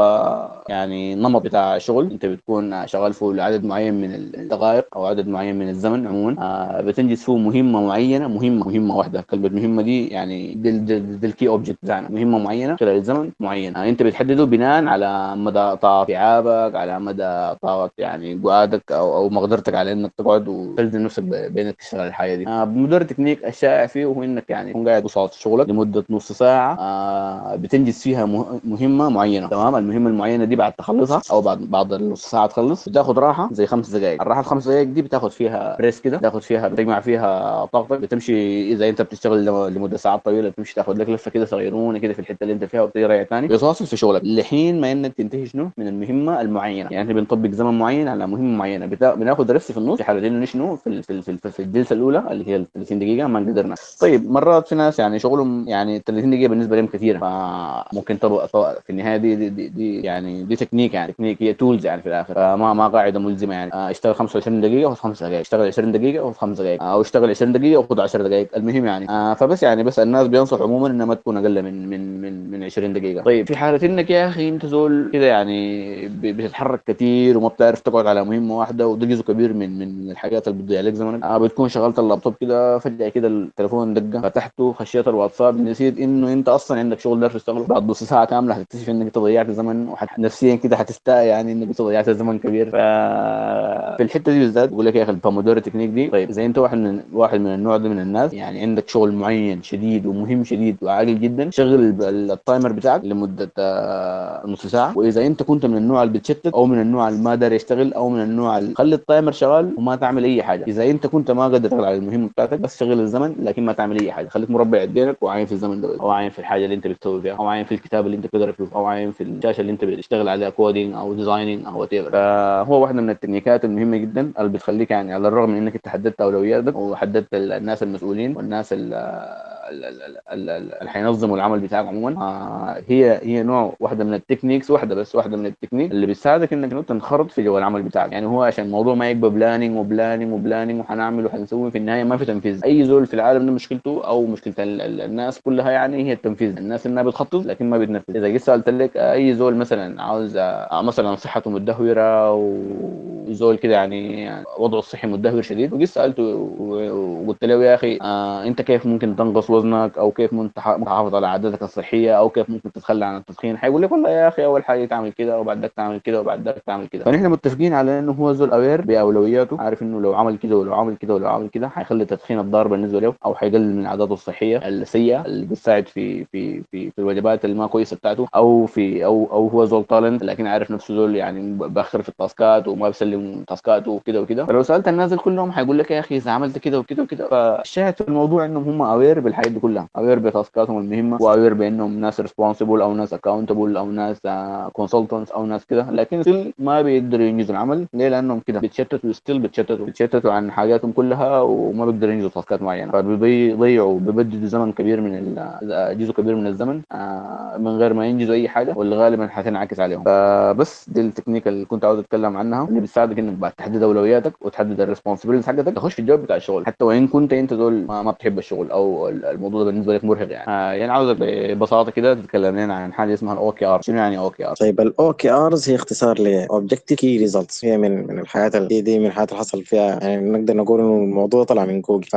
يعني نمط بتاع شغل. أنت بتكون شغال فيه لعدد معين من الدقائق أو عدد معين من الزمن عموما. آه بتنجز فيه مهمة معينة مهمة مهمة واحدة. كلمة مهمة دي يعني دي, ال key object بتاعنا. مهمة معينة خلال زمن معين آه أنت بتحدده بناء على مدى طاقة استيعابك على مدى طاقة يعني قعدك أو أو مقدرتك على إنك تقعد وتلزم نفسك بإنك تشتغل الحاجة دي. آه بمدار التكنيك الشائع فيه هو إنك يعني تكون قاعد قصاد شغلك لمدة نص ساعة. آه بتنجز فيها مهمة معينة. تمام؟ المهمة المعينة دي بعد تخلصها أو بعد بعد النص ساعة تخلص بتاخد راحه زي خمس دقائق الراحة الخمس دقائق دي بتاخد فيها بريس كده. بتاخد فيها بتجمع فيها طاقتك. بتمشي اذا انت بتشتغل لمدة ساعات طويلة بتمشي تاخد لك لفة كده صغيرونه كده في الحتة اللي انت فيها وبترجع ثاني بتواصل في شغلك. لحين ما انك تنتهي شنو؟ من المهمة المعينة. يعني إحنا بنطبق زمن معين على مهمة معينة. بناخد ريست في النص في حاله انه شنو؟ في في في, في الجلسة الأولى اللي هي ال 30 دقيقة ما قدرنا. طيب مرات في ناس يعني شغلهم يعني 30 دقيقة بالنسبة لهم كثير فممكن طبق في النهاية دي دي, دي, دي يعني دي تكنيك يعني تكنيك هي tools يعني في الآخر. فما ما قاعدة ملزمة يعني. آه اشتغل 25 دقيقة وخذ 5 دقائق اشتغل 20 دقيقة وخذ 5 دقائق أو اشتغل 20 دقيقة وخذ 10 دقائق المهم يعني. آه فبس يعني بس الناس بينصحوا عموما إنها ما تكون أقل من من من من 20 دقيقة. طيب في حالة إنك يا أخي أنت زول كده يعني بتتحرك كثير وما بتعرف تقعد على مهمة واحدة وده جزء كبير من من الحاجات اللي بتضيع عليك زمنك. آه بتكون شغلت اللابتوب كده فجأة كده التليفون دقة. فتحته خشيت الواتساب نسيت إنه أنت أصلا عندك شغل داير تشتغله. بعد نص ساعة كاملة حتكتشف إنك أنت ضيعت زمن ونفسيا كده حتستاء يعني إنك ضيعت زمن كبير. ف في الحتة دي بالذات بقول لك يا أخي ال Pomodoro technique دي طيب اذا أنت واحد من واحد من النوع ده من الناس يعني عندك شغل معين شديد ومهم شديد وعاجل جدا شغل ال timer بتاعك لمدة نص ساعة. وإذا أنت كنت من النوع اللي بتشتت أو من النوع اللي ما داير يشتغل أو من النوع اللي خلي ال timer شغال وما تعمل أي حاجة. إذا أنت كنت ما قادر تشتغل على المهمة بتاعتك بس شغل الزمن لكن ما تعمل أي حاجة. خليك مربع يدينك وعاين في الزمن ده أو عاين في الحاجة اللي أنت بتسوي فيها. أو عاين في الكتاب اللي أنت بتقرا فيه أو عاين في الشاشة اللي أنت بتشتغل عليها coding أو designing أو whatever فهو واحدة من التكنيكات المهمة جدا اللي بتخليك يعني على الرغم من إنك أنت حددت أولوياتك وحددت الناس المسؤولين والناس اللي حينظموا العمل بتاعك عموما. آه هي هي نوع واحدة من ال techniques واحدة بس واحدة من التكنيك اللي بتساعدك إنك تنخرط في جو العمل بتاعك. يعني هو عشان الموضوع ما يبقى planning و planning و planning وحنعمل وحنسوي في النهاية ما في تنفيذ. أي زول في العالم ده مشكلته أو مشكلة الناس كلها يعني هي التنفيذ. الناس إنها بتخطط لكن ما بتنفذ. إذا جيت سألت لك أي زول مثلا عاوز مثلا صحته مدهوره وزول كده يعني وضعه الصحي مدهور شديد وجيت سألته وقلت له يا أخي آه أنت كيف ممكن تنقص وزنك أو كيف ممكن تحافظ على عاداتك الصحية أو كيف ممكن تتخلى عن التدخين. حيقول لك والله يا أخي أول حاجة تعمل كده وبعد ذاك تعمل كده وبعد ذاك تعمل كده. فنحن متفقين على إنه هو زول aware بأولوياته. عارف إنه لو عمل كده ولو عمل كده ولو عمل كده حيخلي التدخين الضار بالنسبة له أو حيقلل من عاداته الصحية السيئة اللي بتساعد في في في في الوجبات الما كويسة بتاعته أو في أو أو هو زول talent لكن عارف نفسه زول يعني بأخر في ال task ات وما بيسلم task اته وكده وكده. فلو سألت الناس كلهم حيقول لك يا أخي إذا عملت كده وكده وكده فالشاهد في الموضوع إنهم هم aware بالحاجات دي كلها. aware ب task اتهم المهمة و aware بأنهم ناس responsible أو ناس accountable أو ناس consultants أو ناس كده. لكن still ما بيقدروا ينجزوا العمل. ليه؟ لأنهم كده بيتشتتوا still بيتشتتوا. بيتشتتوا عن حاجاتهم كلها وما بيقدروا ينجزوا task ات معينة. فبيضيعوا بيبددوا زمن كبير من جزء كبير من الزمن من غير ما ينجزوا أي حاجة واللي غالبا حتنعكس عليهم فبس دي التكنيك اللي كنت عاوز أتكلم عنها اللي بتساعدك إنك بعد تحدد أولوياتك وتحدد ال responsibilities حقتك تخش في الجو بتاع الشغل. حتى وإن كنت أنت زول ما بتحب الشغل أو الموضوع ده بالنسبة لك مرهق يعني. آه يعني عاوزك ببساطة كده تتكلم لنا عن حاجة اسمها ال OKR شنو يعني OKR
طيب ال OKRs هي اختصار ل objective key results هي من من الحاجات اللي دي من الحاجات اللي حصل فيها. يعني نقدر نقول إنه الموضوع طلع من جوجل. ف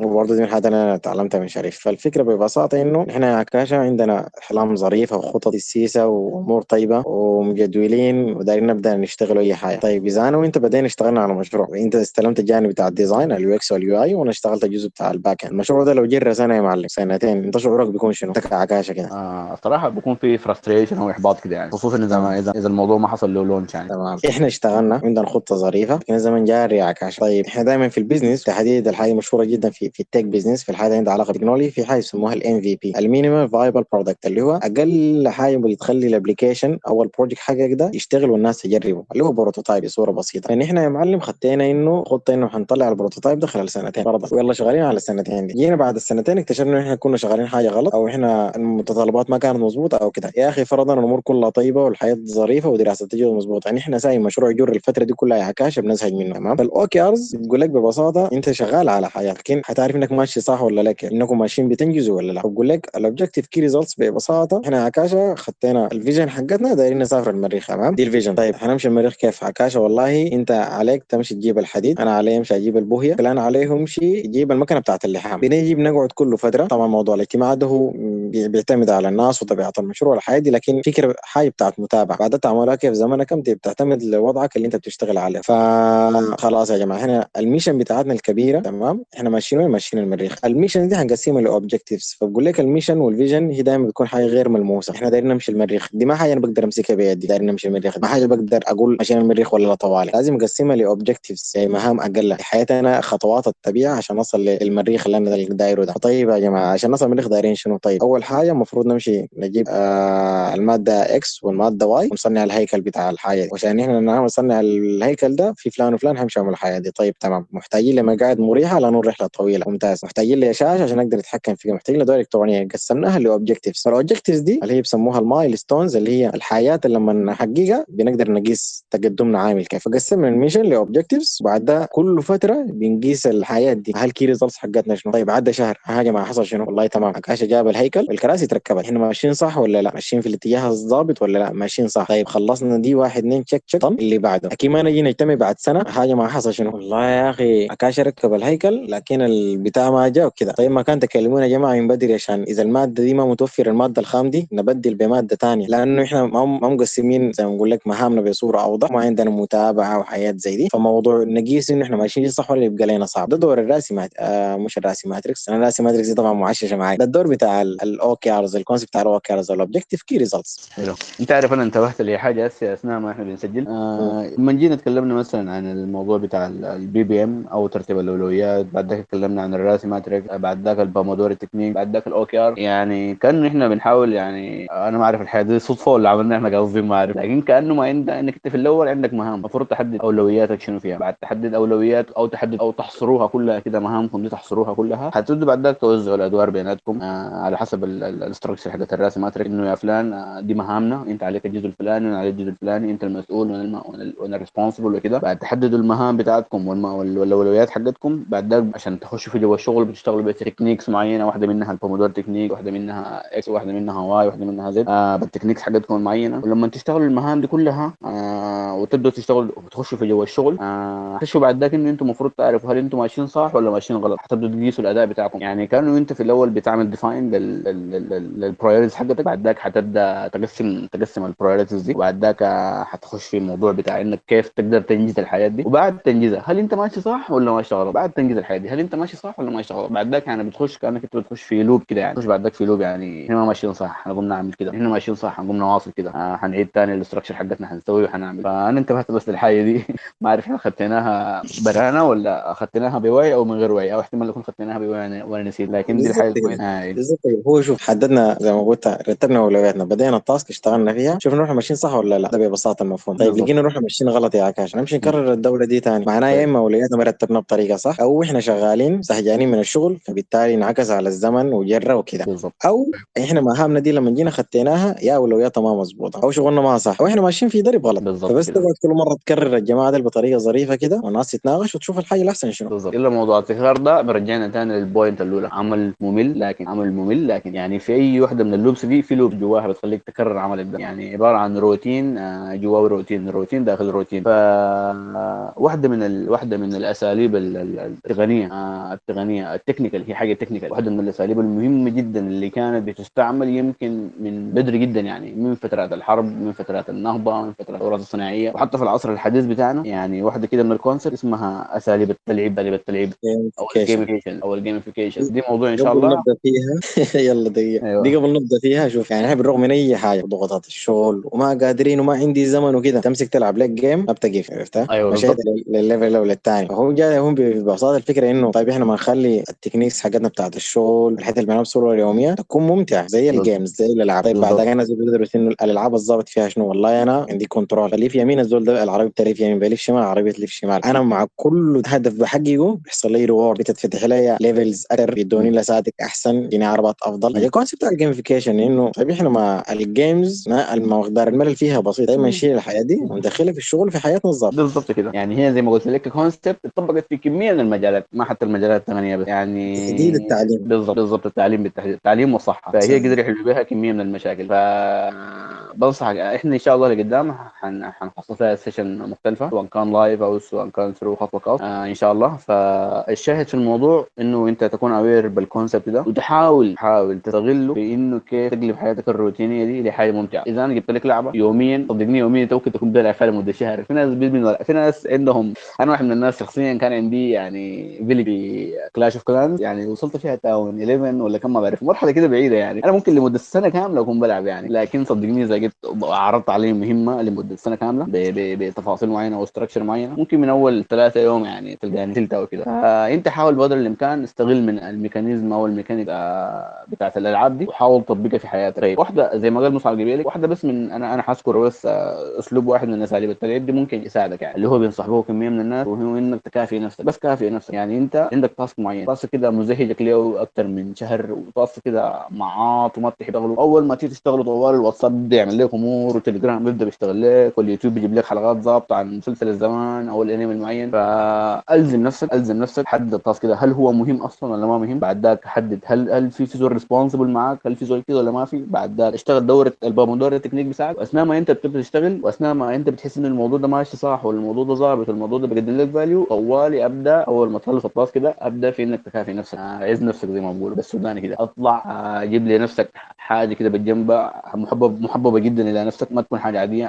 وبرضه دي من الحاجات اللي أنا تعلمتها من شريف. فالفكرة ببساطة إنه إحنا عكاشة عندنا أحلام ظريفة وخطط سيسه وأمور طيبة ومجدولين ودايرين نبدأ نشتغل أي حاجة. طيب إذا أنا وأنت بدينا اشتغلنا على مشروع. أنت استلمت الجانب بتاع ال design ال UX وال UI وأنا اشتغلت الجزء بتاع ال back end المشروع ده لو جرى سنه يا معلم سنتين. انت شعورك بيكون شنو؟ عكاشه كده.
آه الصراحه بيكون في frustration أو إحباط كده يعني. خصوصا إذا ما اذا إذا الموضوع ما حصل له launch يعني.
تمام. إحنا اشتغلنا عندنا خطة ظريفة. لكن الزمن جاري عكاشة. طيب إحنا دائما في ال business تحديد الحاجة مشهورة جدا في في ال tech business في الحاجة عندها علاقة بالتكنولوجي في حاجة يسموها ال MVP ال minimum viable product اللي هو أقل حاجة بتخلي ال application أو ال project حقك ده يشتغل والناس تجربه اللي هو prototype بصورة بسيطة. يعني إحنا يا معلم خطينا إنه خطه إنه حنطلع ال prototype ده خلال سنتين. فرضا ويلا شغالين على السنتين دي. جينا بعد السنتين اكتشفنا انه إحنا كنا شغالين حاجة غلط أو إحنا المتطلبات ما كانت مظبوطة أو كده. يا أخي فرضا الأمور كلها طيبة والحياة ظريفة ودراسة التجربه مظبوطة. يعني إحنا ساي مشروع يجر الفترة دي كلها يا كاش بنزهج منه تمام؟ فال OKRs بتقول لك ببساطة أنت شغال على حاجة لكن حتعرف إنك ماشي صح ولا لا إنكم ماشيين بتنجزوا ولا لا؟ بقول لك ال objective key results ببساطة إحنا عكاشه خطينا ال vision حقتنا دايرين نسافر المريخ تمام؟ دي ال vision. طيب حنمشي المريخ كيف عكاشه والله أنت عليك تمشي تجيب الحديد أنا علي امشي أجيب البوهية فلان عليه يمشي يجيب المكنة بتاعت اللحام. بنيجي بنقعد كل فترة. طبعا موضوع الاجتماع ده هو بيعتمد على الناس وطبيعة المشروع والحياة دي لكن فكره حاجة بتاعت متابعة. بعد تعملها كيف زمنك انت بتعتمد لوضعك اللي انت بتشتغل عليه. فخلاص يا جماعة إحنا ال mission بتاعتنا الكبيرة تمام؟ إحنا ماشيين وين؟ ماشيين المريخ. ال mission دي هنقسمها ل objectives فبقول لك ال mission وال vision هي دايما بتكون حاجة غير ملموسة. إحنا دايرين نمشي المريخ. دي ما حاجة أنا بقدر أمسكها بيدي. دايرين نمشي المريخ. ما حاجة بقدر أقول ماشيين المريخ ولا لا طوالي. لازم اقسمها ل objectives يعني مهام أقل. حياتي أنا خطوات الطبيعة عشان أصل للمريخ اللي أنا دايره ده. طيب يا جماعة عشان نصل المريخ دايرين شنو؟ طيب أول حاجة المفروض نمشي نجيب آه المادة X والمادة Y ونصنع الهيكل بتاع الحاجة دي. إحنا نصنع الهيكل ده في فلان وفلان يعملوا الحاجة دي. طيب تمام. محتاجين لمقاعد مريحة لأنه الرحله طويلة. ممتاز. محتاجين لشاشه عشان نقدر نتحكم فيها. محتاجين لدول إلكترونية. قسمناها ل objectives فال objectives دي اللي هي بيسموها ال milestones اللي هي الحاجات اللي لما نحققها بنقدر نقيس تقدمنا عامل كيف. فقسمنا ال mission ل objectives وبعد ده كل فترة بنقيس الحياة دي. ال key results حقتنا شنو؟ طيب عدى شهر. حاجة ما حصل شنو والله تمام. عكاشه جاب الهيكل. والكراسي تركبت. إحنا ماشيين صح ولا لا؟ ماشيين في الاتجاه الظابط ولا لا؟ ماشيين صح. طيب خلصنا دي واحد اثنين check check اللي بعده؟ أكيد ما نجي نجتمع بعد سنة. حاجة ما حصل شنو والله يا أخي عكاشه ركب الهيكل لكن البتاع ما جاء وكذا طيب ما كان تكلمونا يا جماعة من بدري عشان إذا المادة دي ما متوفرة المادة الخام دي نبدل بمادة ثانية لأنه إحنا ما مقسمين زي ما نقول لك مهامنا بصورة أوضح. ما عندنا متابعة وحياه زي دي. فموضوع نقيس إنه إحنا ماشيين صح ولا يبقى لنا صعب. ده دور ال RACI mat... آه مش ال RACI matrix أنا ال RACI matrix دي طبعا معششة معي ده الدور بتاع ال OKRs ال concept بتاع ال OKRs ال objective key results
حلو. انت عارف أنا انتبهت لحاجة هسه اثناء ما إحنا بنسجل. آه. لما جينا تكلمنا مثلا عن الموضوع بتاع ال BPM أو ترتيب الأولويات. بعد ذاك تكلمنا عن ال RACI matrix بعد ذاك ال Pomodoro technique بعد ذاك ال OKR يعني كان إحنا بنحاول يعني أنا ما أعرف الحياة دي صدفة ولا عملنا إحنا قصدي؟ ما أعرف. لكن كأنه ما عندك إنك أنت في الأول عندك مهام. المفروض تحدد أولوياتك شنو فيها. بعد تحدد أولويات أو تحدد أو تحصروها كلها كده مهامكم دي تحصروها كلها. حتبدوا بعد ذاك توزعوا الادوار بيناتكم على حسب ال structure حقت ال RACI matrix إنه يا فلان آه دي مهامنا. أنت عليك الجزء الفلاني وأنا عليك الجزء الفلاني. أنت المسؤول وأنا. وأنا ال responsible وكده. بعد تحددوا المهام بتاعتكم. والأولويات حقتكم. بعد ذاك عشان تخشوا في جوا الشغل بتشتغلوا ب techniques معينة. واحدة منها ال Pomodoro technique واحدة منها X واحدة منها Y واحدة منها Z آه بال techniques حقتكم المعينة. ولما تشتغلوا المهام دي كلها آه وتبدوا تشتغلوا وتخشوا في جوا الشغل آه بعد ذاك انه أنتم المفروض تعرفوا هل أنتم ماشيين صح ولا ماشيين غلط. حتبدوا تقيسوا الأداء بتاعكم. يعني كأنه انت في الأول بتعمل define لل priorities حقتك بعد ذاك حتبدا تقسم تقسم ال priorities دي وبعد ذاك حتخش في الموضوع بتاع إنك كيف تقدر تنجز الحياة دي. وبعد تنجزها هل أنت ماشي صح ولا ماشي غلط؟ بعد تنجز الحياة دي هل أنت ماشي صح ولا ماشي غلط؟ بعد ذاك يعني بتخش كأنك أنت بتخش في loop كده يعني. تخش بعد ذاك في loop يعني إحنا ما ماشيين صح إحنا قمنا نعمل كده. إحنا ماشيين صح قمنا نواصل كده. آه حنعيد ثاني ال structure حقتنا حنسوي وحنعمل فأنا انتبهت بس للحاجه دي. [LAUGHS] ما اعرف إحنا اخذتناها برانا ولا اخذتناها بوعي أو من غير وعي أو احتمال نكون اخذتناها بوعي وأنا نسيت لكن دي الحاجة
آه بالضبط هو شوف حددنا زي ما قلت رتبنا اولوياتنا بدينا التاسك اشتغلنا فيها. شوف نروح ماشيين صح ولا لا؟ ده ببساطة المفهوم. طيب لقينا نروح ماشيين غلط يا عكاش. نمشي نكرر الدولة دي ثاني معناها يا إما اولوياتنا ما رتبنا بطريقة صح أو إحنا شغالين زهجانين من الشغل فبالتالي انعكس على الزمن وجرى وكده. أو إحنا مهامنا دي لما جينا خديناها يا اولوياتها ما مظبوطه أو شغلنا ما صح أو إحنا ماشيين في درب غلط.
بالظبط
فبس تقعد كل مرة تكرر الجماعة دي بطريقة ظريفة كده والناس تتناقش وتشوف الحاجة الاحسن شنو.
بالظبط. الا موضوع التكرار ده برجعنا ثاني لل point الاولى عمل ممل لكن عمل ممل لكن يعني في أي وحده من ال loops دي في loop جواها بتخليك تكرر عملك ده يعني عبارة عن روتين جواه روتين روتين داخل روتين. ف واحدة من ال... واحدة من الأساليب التقنية التقنية ال technical هي حاجة technical. واحدة من الأساليب المهمة جدا اللي كانت بتستعمل يمكن من بدري جدا يعني من فترات الحرب من فترات النهضة من فترات الثورات الصناعية. وحتى في العصر الحديث بتاعنا يعني واحدة كده من ال concept اسمها أساليب التلعيب أساليب التلعيب. أو ال gamification أو ال gamification دي موضوع إن شاء الله.
نبدأ فيها. [LAUGHS] يلا دقيقة. أيوة. دي قبل نبدأ فيها شوف يعني بالرغم من أي حاجة ضغوطات الشغل وما قادرين وما عندي زمن وكده تمسك تلعب لك game ما بتقف عرفتها؟
أيوه
مشيت للل level الأول الثاني فهو جاي هم ببساطة الفكرة إنه طيب إحنا ما نخلي ال techniques حقتنا بتاعت الشغل الحتة اللي بنعمل بصوره اليومية تكون ممتعة زي ال games زي الألعاب. طيب بعد أنا بدرس انه الألعاب الظابط فيها شنو؟ والله أنا عندي control بلف يمين الزول ده العربي بتلف يمين بلف شمال العربي تلف شمال. أنا مع كل هدف بحققه بيحصل لي reward بتتفتح لي levels أكثر بيدوني لساتك أحسن يديني عربات أفضل. هي concept ال gamification إنه طيب إحنا مع ال games مقدار الملل فيها بسيط. دايما نشيل الحياة دي وندخلها في الشغل في حياتنا الظابطه
بالضبط كده. يعني هي زي ما قلت لك concept اتطبقت في كمية من المجالات ما حتى المجالات الثانية بس. يعني
تحديد التعليم.
بالضبط بالضبط التعليم بالتحديد التعليم والصحة. فهي قدر يحلوا بها كمية من المشاكل. ف بنصحك إحنا إن شاء الله لقدام حنخصص لها session مختلفة سواء كان live أو سواء كان through خط آه إن شاء الله. فالشاهد في الموضوع إنه أنت تكون aware بال concept ده وتحاول تحاول تستغله في انه كيف تقلب حياتك الروتينية دي لحاجة ممتعة. إذا أنا جبت لك لعبة يوميا صدقني يوميا انت ممكن تكون بتلعب فيها لمدة شهر. في ناس بيدمنوا في ناس عندهم أنا واحد من الناس شخصيا كان عندي يعني فيلي في Clash of Clans يعني وصلت فيها town 11 ولا كم ما بعرف مرحلة كده بعيدة يعني. أنا ممكن لمدة سنة كاملة أكون بلعب يعني. لكن صدقني إذا جبت عرضت عليه مهمة لمدة سنة كاملة بتفاصيل معينة أو structure معينة ممكن من أول ثلاثة يوم يعني تلقاني تلتا وكده فأنت حاول بقدر الإمكان استغل من ال mechanism أو الميكانيك آه، بتاعت الألعاب دي وحاول تطبقها في حياتك. طيب. واحدة زي ما قال مصعب قبيلك واحدة بس من أنا أنا حذكر بس آه، أسلوب واحد من اساليب التلعيب دي ممكن يساعدك يعني. اللي هو بينصح به كمية من الناس وهو إنك تكافئ نفسك. بس كافئ نفسك. يعني أنت عندك task معين. task كده مزهجك له أكثر من شهر. و task كده معاط وما تشتغله أول ما تيجي تشتغله طوال الواتساب بيبدا يعمل لك أمور. والتليجرام بيبدا بيشتغل لك. واليوتيوب بيجيب لك حلقات ظابطة عن مسلسل الزمان أو الانمي المعين فألزم نفسك ألزم نفسك. حدد ال task كده. هل هو مهم أصلا ولا ما مهم؟ بعد ذاك حدد هل هل في زول responsible معاك؟ هل في زول كده ولا ما في؟ بعد ذاك اشتغل دوره ال Pomodoro technique بتاعك وأثناء ما أنت بتبدأ تشتغل وأثناء ما أنت بتحس إن الموضوع ده ماشي صح والموضوع ده ظابط والموضوع ده بيقدم لك value طوالي أبدأ أول ما تخلص ال task كده أبدأ في إنك تكافئ نفسك. آه، عز نفسك زي ما بقولوا بالسوداني كده اطلع آه، جيب لي نفسك حاجة كده بالجنبها محبب محببة جدا إلى نفسك. ما تكون حاجة عادية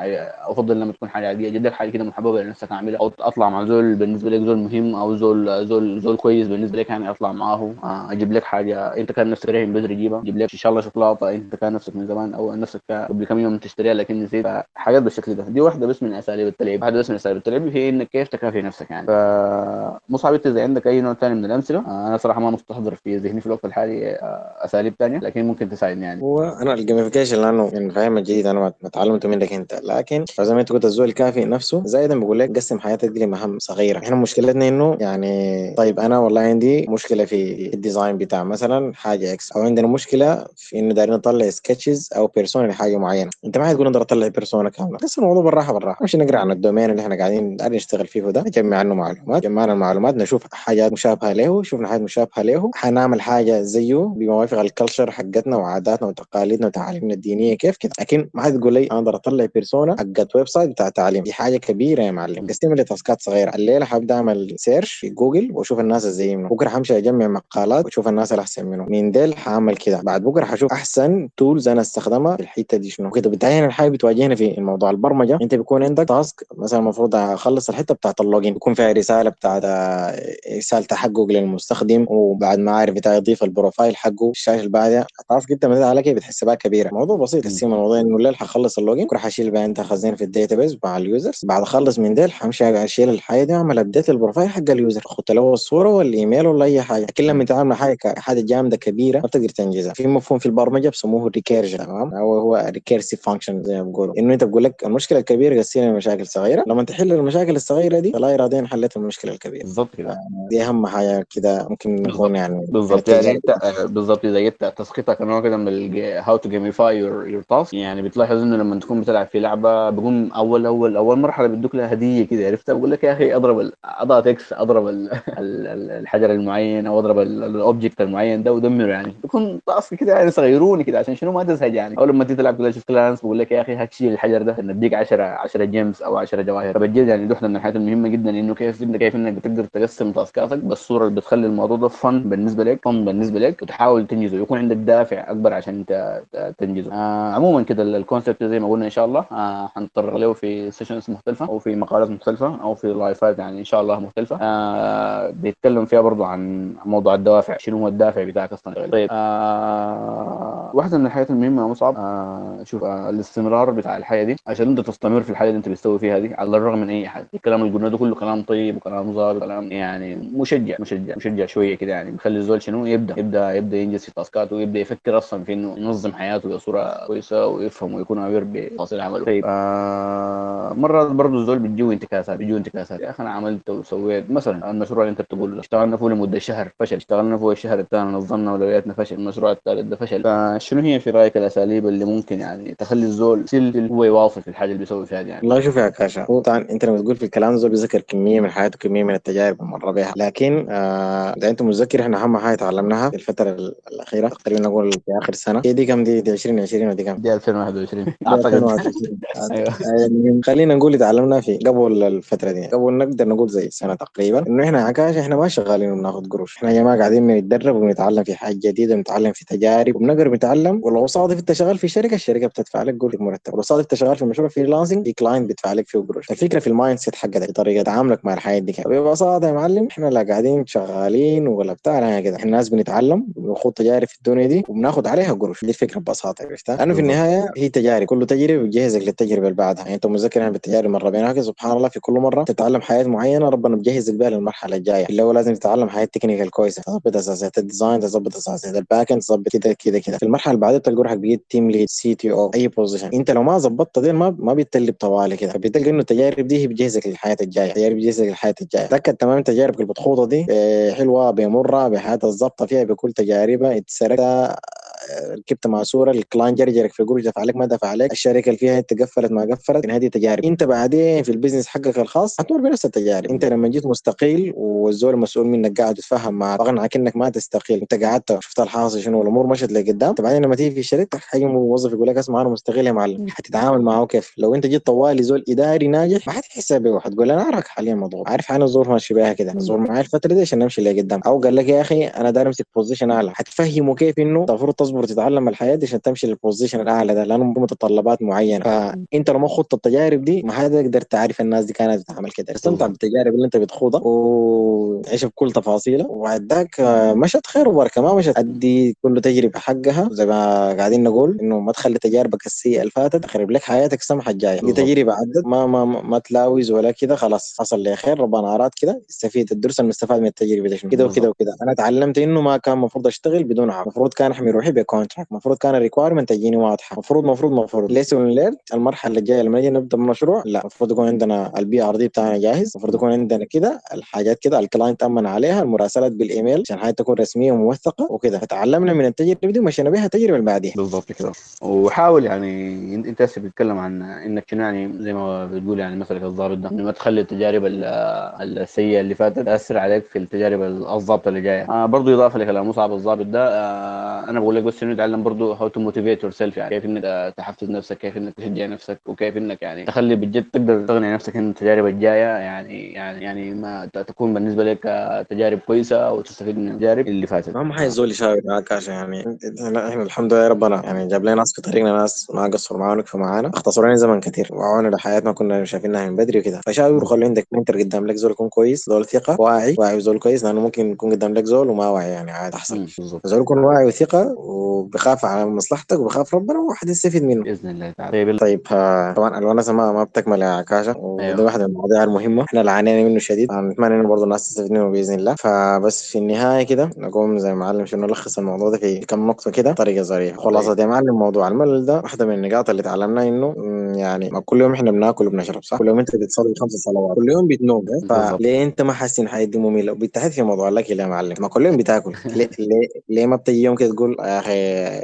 أفضل لما تكون حاجة عادية. جدا حاجة كده محببة لنفسك أعملها. أو أطلع مع زول بالنسبة لك زول مهم أو زول زول زول كويس بالنسبة لك يعني أطلع معاه آه، أجيب لك حاجة. أنت كان نفسك رايح من بدري جيبها. أجيب لك إن شاء الله شوكولاتة. أنت كان نفسك من زمان أو نفسك قبل كم يوم تشتريها لكن نسيت. حاجات بالشكل ده. دي واحدة بس من أساليب التلعب. واحدة بس من أساليب التلعب هي إنك كيف تكافئ نفسك يعني. فمصعب انت إذا عندك أي نوع ثاني من الأمثلة آه، أنا صراحة ما مستحضر في ذهني في الوقت الحالي آه، أساليب ثانية لكن ممكن تساعدني يعني.
هو أنا الجيميفيكيشن لأنه من فاهم الجديد أنا ما تعلمته منك انت لكن زي ما أنت قلت الزول الكافي نفسه زايدا بقول لك قسم حياتك دي لمهام صغيرة. إحنا مشكلتنا إنه يعني طيب أنا والله عندي مشكلة في الديزاين بتاع مثلا حاجة إكس أو عندنا مشكلة في انه دايرين نطلع سكتشز أو بيرسونا لحاجة معينة. أنت ما حتقول نقدر اطلع بيرسونا كاملة. بس الموضوع بالراحة بالراحة. مش نقرأ عن الدومين اللي إحنا قاعدين نشتغل فيه ده نجمع عنه معلومات جمعنا المعلومات نشوف حاجات مشابهة له شفنا حاجات مشابهة له. حنعمل حاجة زيه بموافق الكلتشر حقتنا وعاداتنا وتقاليدنا وتعاليمنا الدينية كيف كده. لكن ما حتقول لي أنا أقدر أطلع بيرسونا حقت ويب سايت بتاع تعليم. دي حاجة كبيرة يا معلم. قسم لي تاسكات صغيرة. الليلة حبدأ أعمل سيرش في جوجل وأشوف الناس منه بكرة حمشي أجمع مقالات واشوف الناس الاحسن منه من ديل حعمل كده. بعد بكرة حشوف أحسن tools أنا استخدمها في الحتة دي شنو. كده بالتالي الحاجة بتواجهنا في الموضوع. البرمجة أنت بيكون عندك task مثلا المفروض أخلص الحتة بتاعت ال login. يكون فيها رسالة بتاعت رسالة تحقق للمستخدم. وبعد ما عارف بتاع يضيف ال profile حقه الشاشة اللي بعدها. ال task أنت مثلا على كيف بتحسبها كبيرة. موضوع بسيط. السيما الموضوع إنه الليلة حخلص ال login. بكرة حشيل بقى انت خزين في ال database مع ال users بعد أخلص من ديل حمشي أشيل الحاجة دي وأعمل update ال profile حق ال user أخد له الصورة والإيميل ولا أي حاجة. لكن لما تعمل حاجة حاجة جامدة كبيرة ما بتقدر تنجزها. في مفهوم في البرمجة بسموه ال recursion تمام؟ أو هو recursive function زي ما بيقولوا. إنه أنت بقول لك المشكلة الكبيرة قسمها لمشاكل صغيرة. لما تحل المشاكل الصغيرة دي فلا اراديا حلت المشكلة الكبيرة.
بالضبط كده.
دي أهم حاجة كده ممكن نكون يعني
بالضبط. يعني انت بالضبط. إذا جبت تسقيطك نوع كده من how to gamify your your task يعني بتلاحظ إنه لما تكون بتلعب في لعبة بيقوم أول أول أول مرحلة بيدوك لها هدية كده عرفتها؟ بقول لك يا أخي أضرب أضغط X أضرب الحجر المعين أو أضرب ال object المعين ده ودمره يعني. بيكون task كده يعني صغيروني كده عشان شنو ما تزهج يعني. أو لما تيجي تلعب Clash Clans بقول لك يا أخي هتشيل الحجر ده نديك 10 10 gems أو 10 جواهر. فبجد يعني دي من الحاجات المهمة جدا إنه كيف كيف إنك بتقدر تقسم task اتك. بالصورة اللي بتخلي الموضوع ده فن بالنسبة لك فن بالنسبة لك وتحاول تنجزه. يكون عندك دافع أكبر عشان انت تنجزه. آه عموما كده ال concept زي ما قلنا إن شاء الله. آه له في sessions مختلفة أو في مقالات مختلفة أو في live ات يعني إن شاء الله مختلفة. آه بيتكلم فيها برضو عن موضوع الدوافع شنو هو الدافع بتاعك أصلا. طيب. آه واحدة من الحاجات المهمة مصعب آه شوف آه الاستمرار بتاع الحياة دي عشان أنت تستمر في الحاجة اللي أنت بتسوي فيها دي على الرغم من أي حاجة. الكلام اللي قلناه ده كله كلام طيب وكلام ظابط كلام يعني مشجع مشجع مشجع شوية كده يعني بيخلي الزول شنو يبدأ يبدأ يبدأ ينجز في task اته ويبدأ يفكر أصلا في إنه ينظم حياته بصورة كويسة ويفهم ويكون aware بتفاصيل عمله. طيب. آه مرات برضه الزول بيجيو انتكاسات بيجيو انتكاسات. يا أخي أنا عملت وسويت مثلا المشروع اللي أنت بتقول اشتغلنا فيه لمدة شهر فشل اشتغلنا فيه الشهر الثاني نظمنا اولوياتنا فشل المشروع الثالث ده فشل. فشنو هي في رأيك الأساليب اللي ممكن يعني تخلي الزول سيل هو يواصل في الحاجة اللي بيسوي فيها يعني؟
والله شوف يا كاشا هو طبعا أنت لما تقول في الكلام الزول بيذكر كمية من حياته كمية من التجارب اللي مر بها لكن آه إذا أنت متذكر إحنا أهم حاجة تعلمناها في الفترة الأخيرة تقريبا نقول في آخر سنة. هي دي كم دي, دي 2020 ودي كم؟
دي 2021
أعتقد. أيوه خلينا نقول تعلمنا في قبل الفترة دي. قبل نقدر نقول زي سنة تقريبا إنه إحنا عكاشة إحنا ما شغالين وبناخذ قروش. إحنا يا جماعة قاعدين بنتدرب وبنتعلم في حاجة جديدة بنتعلم في تجارب. وبنقدر نتعلم. ولو صادف انت شغال في شركة الشركة بتدفع لك قروش مرتب. ولو صادف انت شغال في مشروع freelancing في client بيدفع لك فيه قروش. الفكرة في ال mind set حقك طريقة تعاملك مع الحياة دي ببساطه يا معلم. إحنا لا قاعدين شغالين ولا بتاع لا كده إحنا ناس بنتعلم بنخوض تجارب في الدنيا دي وبناخذ عليها قروش. دي الفكرة ببساطة عرفتها؟ لأنه في النهاية هي تجارب. كل تجربة بتجهزك للتجربة اللي بعدها. يعني انت متذكر إحنا بالتجارب مرينا بها سبحان الله في كل مرة تتعلم حاجات معينة ربنا بجهزك بها للمرحلة الجاية. اللي هو لازم تتعلم حاجات technical كويسة. تظبط أساسيات ال design تظبط أساسيات ال back end تظبط كده كده كده. في المرحلة اللي بعدها تلقى روحك بقيت team lead CTO أي position انت لو ما ظبطت دي ما ما بتتلب طوالي كده. فبتلقى إنه التجارب دي هي بتجهزك للحاجات الجاية. التجارب بتجهزك للحاجات الجاية. تأكد تمام تجاربك المضغوطه دي آه، حلوة بمرة بحياه الظبطه فيها بكل تجاربها اتسرقت. ركبت مع صورة ال client جرجرك في قروش دفع عليك ما دفع عليك. الشركة اللي فيها انت قفلت ما قفلت. هذه تجارب. انت بعدين في ال business حقك الخاص حتمر بنفس التجارب. انت لما جيت مستقيل والزول المسؤول منك قاعد يتفاهم معك عنك انك ما تستقيل. انت قعدت شفت الحاصل شنو والامور مشت لقدام. بعدين لما تيجي في شركة حاجة موظف يقول لك اسمع أنا مستقيل يا معلم. حتتعامل معه كيف؟ لو انت جيت طوالي زول إداري ناجح ما حتحسها به حتقول أنا اعرف حاليا مضغوط. عارف أنا الظروف ماشي بها كده. الظروف معي الفترة دي عشان نمشي لقدام. أو قال لك يا أخي أنا داير أمسك position أعلى. حتفهمه كيف إنه المفروض تصبر تتعلم الحاجات دي عشان تمشي لل position الأعلى ده لأنه متطلبات معينة. فأنت لو ما خضت التجارب دي ما حتقدر تعرف الناس دي كانت بتعمل كده. استمتع بالتجارب اللي أنت بتخوضها وتعيش بكل تفاصيلها. وبعد ذاك مشت خير وبركة. ما مشت. أدي كل تجربة حقها. زي ما قاعدين نقول إنه ما تخلي تجاربك السيئة اللي فاتت تخرب لك حياتك السمحه الجاية. دي تجربة عدت. ما ما ما تلاوز ولا كده. خلاص حصل لي خير. ربنا أراد كده. استفيد. الدرس المستفاد من التجربة دي. كده وكده وكده. أنا تعلمت إنه ما كان المفروض أشتغل بدون عقد المفروض كان أحمي روحي ب contract المفروض كان ال requirement تجيني واضحه المفروض المفروض المفروض ليس ليل المرحلة الجايه لما نجي نبدأ المشروع لا. المفروض يكون عندنا ال BRD بتاعنا جاهز. المفروض يكون عندنا كده الحاجات كده ال client أمن عليها المراسلات بالإيميل عشان حاجة تكون رسمية وموثقة وكده. فتعلمنا من التجربة دي ومشينا بها التجربة اللي بعديها.
بالضبط كده. وحاول يعني أنت هسه بتتكلم عن إنك شنو يعني زي ما بتقول يعني مثلا الضابط ده ما تخلي التجارب السيئة اللي فاتت تأثر عليك في التجارب الضابطة اللي جاية. آه برضه إضافة لكلام مصعب الضابط ده آه أنا بقول لك بس إنه تعلم برضه how to motivate yourself يعني كيف إنك تحفز نفسك كيف إنك تشجع نفسك وكيف إنك يعني تخلي بجد تقدر تغني نفسك ان التجارب الجاية يعني يعني يعني ما تكون بالنسبة لك تجارب كويسة وتستفيد من التجارب اللي فاتت.
اهم حاجة الزول يشاور معاك عشان يعني. إحنا الحمد لله ربنا يعني جاب لنا ناس في طريقنا ناس ما قصروا معانا وقفوا معانا اختصروا لنا زمن كثير وعونا لحياتنا كنا شايفينها من بدري وكده. فشاور وخلوا عندك منتر قدام لك زول يكون كويس زول ثقة واعي واعي وزول كويس لأنه ممكن يكون قدام لك زول وما واعي يعني عادي أحسن. زول يكون واعي وثقة وبخاف على مصلحتك وبخاف ربنا وواحد يستفيد منه.
بإذن الله تعالى. طيب,
طيب طبعا الونسه ما, ما بتكمل يا عكاشه وده أيوه. واحد من المواضيع المهمة. إحنا اللي عانينا منه شديد. نتمنى إنه برضه الناس تستفيد منه بإذن الله. فبس في النهاية كده نقوم زي ما معلم شنو نلخص الموضوع ده في كم نقطة كده بطريقة ظريفة. خلاصة يا معلم موضوع الملل ده واحدة من النقاط اللي تعلمنا إنه يعني ما كل يوم إحنا بناكل وبنشرب صح؟ كل يوم أنت بتصلي خمس صلوات. كل يوم بتنوم. فليه أنت ما حاسس ان الحياة دي مملة؟ وبالتحديد في موضوع الاكل يا معلم. ما كل يوم بتاكل. [LAUGHS] ليه, ليه, ليه ما بتجي يوم كده تقول يا أخي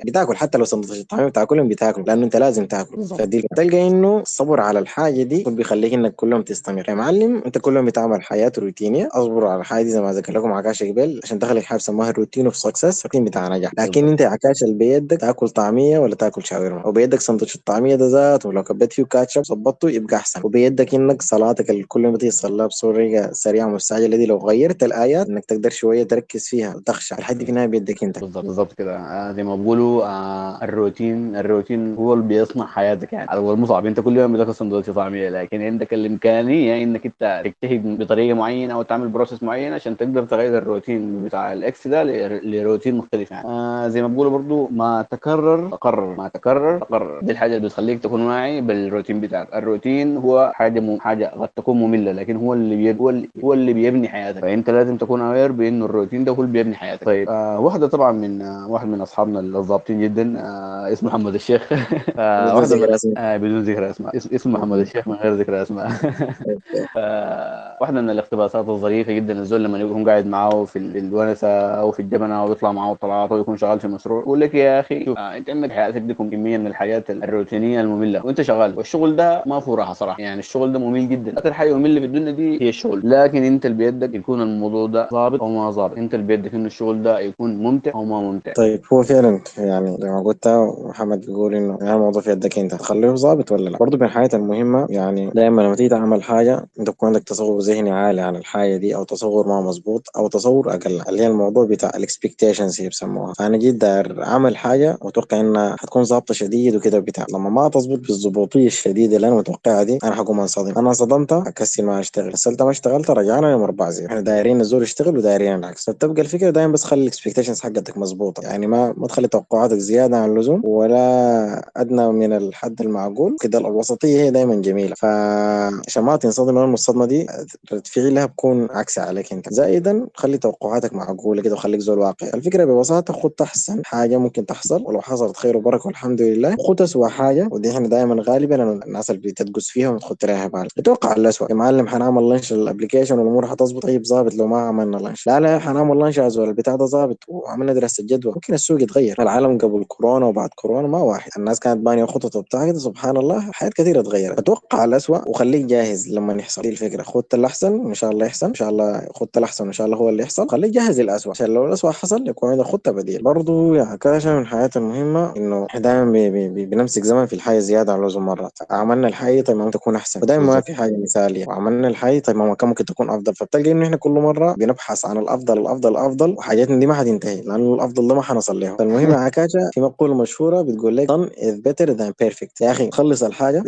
بتاكل حتى لو سندوتش كل يوم بتاكل لأنه أنت لازم تاكل. فدي تلقى إنه الصبر على الحاجة دي بيخليك إنك كل يوم تستمر. يا معلم أنت كل يوم بتعمل حاجات روتينية. أصبر على الحاجة دي زي ما ذكر لكم عكاشه قبل عشان تخلق حاجة سماها ال routine of success الروتين بتاع نجاح. لكن أنت عكاشه اللي بيدك تاكل طعمية ولا تاكل شاورما؟ وبيدك سندوتش الطعمية ده ذات ولو كبيت فيه كاتشب ظبطته يبقى أحسن. وبيدك إنك صلاتك اللي كل ما تصليها بصورة سريعة ومستعجلة دي لو غيرت الآيات إنك تقدر شوية تركز فيها وتخشع. الحد في النهاية بيدك أنت.
بالضبط بالضبط كده. آه زي ما بيقولوا آه الروتين الروتين هو اللي بيصنع حياتك يعني. هو المصعب أنت كل يوم بتاكل سندوتش طعمية لكن عندك الإمكانية إنك أنت تجتهد بطريقة معينة أو تعمل process معين عشان تقدر تغير الروتين بتاع ال X ده لروتين مختلف يعني. آه زي ما بيقولوا برضو ما تكرر تقرر ما تكرر تقرر. دي الحاجة اللي بتخليك تكون واعي بالروتين بتاعك. الروتين هو حاجة م... حاجة قد تكون مملة لكن هو اللي بي... هو اللي هو اللي بيبني حياتك. فأنت لازم تكون aware بانه الروتين ده هو اللي بيبني حياتك. طيب آه واحدة طبعا من آه واحد من اصحابنا الضابطين جدا. آه اسمه محمد الشيخ. [LAUGHS] آه واحدة من آه بدون ذكر اسماء اسمه محمد الشيخ من غير ذكر اسماء [LAUGHS] واحدة من الاقتباسات الظريفة جدا الزول لما يكون قاعد معاه في الونسه أو في الجبنة أو يطلع معاه طلعات ويكون شغال في مشروع يقول لك يا أخي شوف آه أنت عندك حياتك دي كمية من الحياة الروتينية المملة. وأنت شغال. والشغل ده ما فيه راحة صراحة. يعني الشغل ده ممل جدا. أكثر حاجة مملة في الدنيا دي هي الشغل. لكن أنت اللي بيدك يكون الموضوع ده ظابط أو ما ظابط. أنت اللي بيدك انه الشغل ده يكون ممتع أو ما ممتع.
طيب هو فعلا يعني زي ما قلت محمد بيقول إنه يعني الموضوع في يدك أنت تخليه ظابط ولا لا؟ برضه من الحاجات المهمة يعني دائما لما تيجي تعمل حاجة أنت تكون عندك تصور ذهني عالي عن الحاجة دي أو تصور ما مظبوط أو تصور أقل اللي هي الموضوع بتاع ال expectations هي بسموها فانا جيت داير أعمل حاجة وأتوقع إنها حتكون ظابطة شديد وكده بتاع لما ما تظبط بالظبوطيه الشديدة اللي أنا متوقعها دي أنا حكون انصدم أنا انصدمت أكسل ما أشتغل. كسلت ما اشتغلت رجعنا يوم أربع زي إحنا دايرين الزول يشتغل ودايرين العكس. فتبقى الفكرة دايما بس خلي ال expectations حقتك مظبوطة. يعني ما ما تخلي توقعاتك زيادة عن اللزوم ولا أدنى من الحد المعقول. كده الوسطية هي دائما جميلة. فعشان تنصدم من الصدمه دي رد فعلها بكون عكس عليك أنت. زائدا خلي توقعاتك معقولة كده وخليك زول واقعي. الفكرة ببساطة خد احسن حاجة ممكن تحصل. ولو حصلت خير وبركة والحمد لله. خد اسوء حاجة ودي إحنا دائما غالبا الناس اللي بتدقس فيها وتخط لها بال أتوقع الاسوء يا معلم حنعمل launch ال application والأمور حتظبط طيب ظابط لو ما عملنا launch لا لا حنعمل launch البتاع ده ظابط وعملنا دراسة جدوى. ممكن السوق يتغير العالم قبل كورونا وبعد كورونا ما واحد. الناس كانت بانية خطط وبتاع كده سبحان الله حياه كثيرة اتغيرت أتوقع الاسوء وخليك جاهز لما يحصل. دي الفكرة. خد الأحسن وان شاء الله يحسن إن شاء الله خد الأحسن وان شاء الله هو اللي يحصل. خليك جاهز للاسوء عشان لو الاسوء حصل يكون عندك خطة بديل برضه يا عكاشة من الحاجات المهمة إنه إحنا دائما بي بي بي بنمسك زمن في الحياة زيادة عن اللزوم مرات عملنا الحاجة طيب ما تكون أحسن. ودائما ما في حاجة مثالية. وعملنا الحاجة طيب ما كان ممكن تكون أفضل. فبتلقى إنه إحنا كل مرة بنبحث عن الأفضل الأفضل الأفضل وحاجاتنا دي ما حتنتهي. لأنه الأفضل ده ما حنصل له فالمهم يا [LAUGHS] عكاشة. في مقولة مشهورة بتقول لك done is better than perfect. يا أخي خلص الحاجة.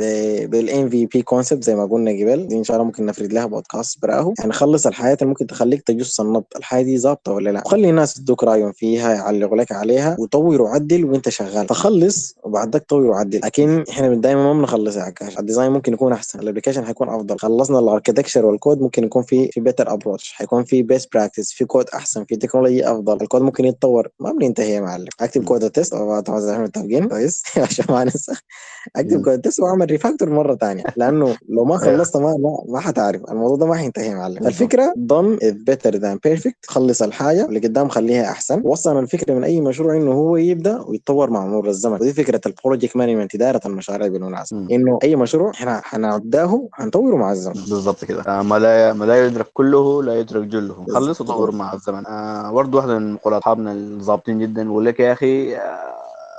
بال MVP concept زي ما قلنا قبل. دي إن شاء الله ممكن نفرد لها بودكاست براهو. يعني خلص الحاجة اللي ممكن تخليك تجس النبض. الحاجة دي ظابطة ولا لأ؟ وخلي الناس يدوك رأيهم فيها يعلقوا لك عليها وطور وعدل وأنت شغال. فخلص وبعد ذاك طور وعدل. لكن إحنا دائما ما بنخلص يا عكاشة ال design ممكن يكون أحسن. ال application حيكون أفضل. خلصنا ال architecture وال code ممكن يكون في في better approach حيكون في best practice في كود أحسن. في technology أفضل. الكود ممكن يتطور. ما بننتهي يا معلم اكتب code ال test طبعا زي ما متفقين كويس. [LAUGHS] عشان ما ننسى. اكتب code ال test واعمل refactor مرة ثانية لأنه لو ما [LAUGHS] خلصت ما ما, ما حتعرف. الموضوع ده ما حينتهي يا معلم. الفكرة done is better than perfect. خلص الحاجة اللي قدام خليها أحسن. وصلنا الفكرة من أي مشروع إنه هو يبدأ ويتطور مع مرور الزمن. ودي فكرة ال project management إدارة المشاريع بالمناسبة. إنه أي مشروع إحنا حنبدأه حنطوره مع الزمن.
بالضبط كده. آه ما لا ما لا يدرك كله لا يدرك جله. خلص وطور مع الزمن. آه برضه واحدة من مقولات أصحابنا الظابطين جدا يقول لك يا أخي آه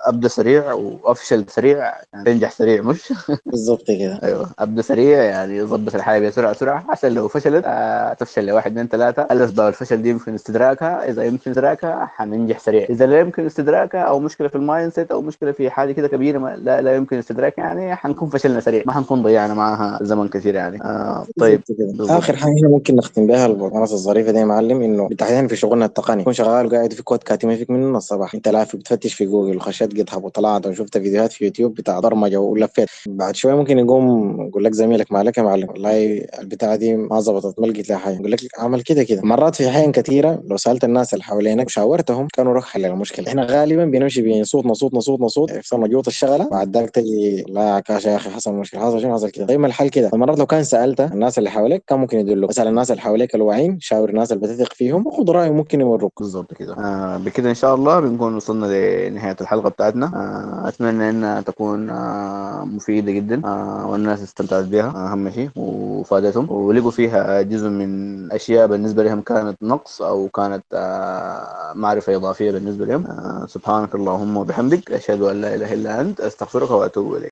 أبدأ سريع وافشل سريع يعني تنجح سريع مش؟
بالظبط كده. [LAUGHS]
أيوه أبدأ سريع يعني ظبط الحاجة بسرعة سرعه عشان لو فشلت آه تفشل لواحد اثنين ثلاثة الاسباب الفشل دي يمكن استدراكها إذا يمكن استدراكها حننجح سريع. إذا لا يمكن استدراكها أو مشكلة في ال mindset أو مشكلة في حاجة كده كبيرة ما لا, لا يمكن استدراكها يعني حنكون فشلنا سريع. ما حنكون ضيعنا معها زمن كثير يعني. آه طيب.
آخر حاجة ممكن نختم بها البودكاست الظريفة دي يا معلم إنه بالتحديد في شغلنا التقني. تكون شغال وقاعد في كود كاتب ما فيك منه الصباح. أنت لافي بتفتش في جوجل وخشيت GitHub وطلعت وشفت فيديوهات في يوتيوب بتاع برمجه ولفيت. بعد شوية ممكن يقوم يقول لك زميلك مالك يا معلم والله البتاعة دي ما ظبطت ما لقيت لها حاجة. يقول لك اعمل كده كده. مرات في احيان كثيرة لو سألت الناس اللي حوالينك وشاورتهم كانوا روح حل المشكلة. إحنا غالبا بنمشي بين صوتنا صوتنا صوتنا صوت يحصل جوط الشغلة بعد ذاك تجي لا يا كاشا يا أخي حصل مشكلة حصل شنو؟ حصل كده. طيب الحل كده. مرات لو كان سألت الناس اللي حواليك كان ممكن يدلوك. اسأل الناس اللي حواليك الواعيين شاور الناس اللي بتثق فيهم وخذ رأيهم ممكن يوروك.
بالضبط كده. آه بكده إن شاء الله بنكون وصلنا لنهاية الحلقة. بتاعتنا. آه أتمنى ان تكون آه مفيدة جدا. آه والناس استمتعت بها أهم شيء وفادتهم. ولقوا فيها جزء من أشياء بالنسبة لهم كانت نقص أو كانت معرفة إضافية بالنسبة لهم. سبحانك اللهم وبحمدك أشهد أن لا إله إلا أنت أستغفرك وأتوب إليك.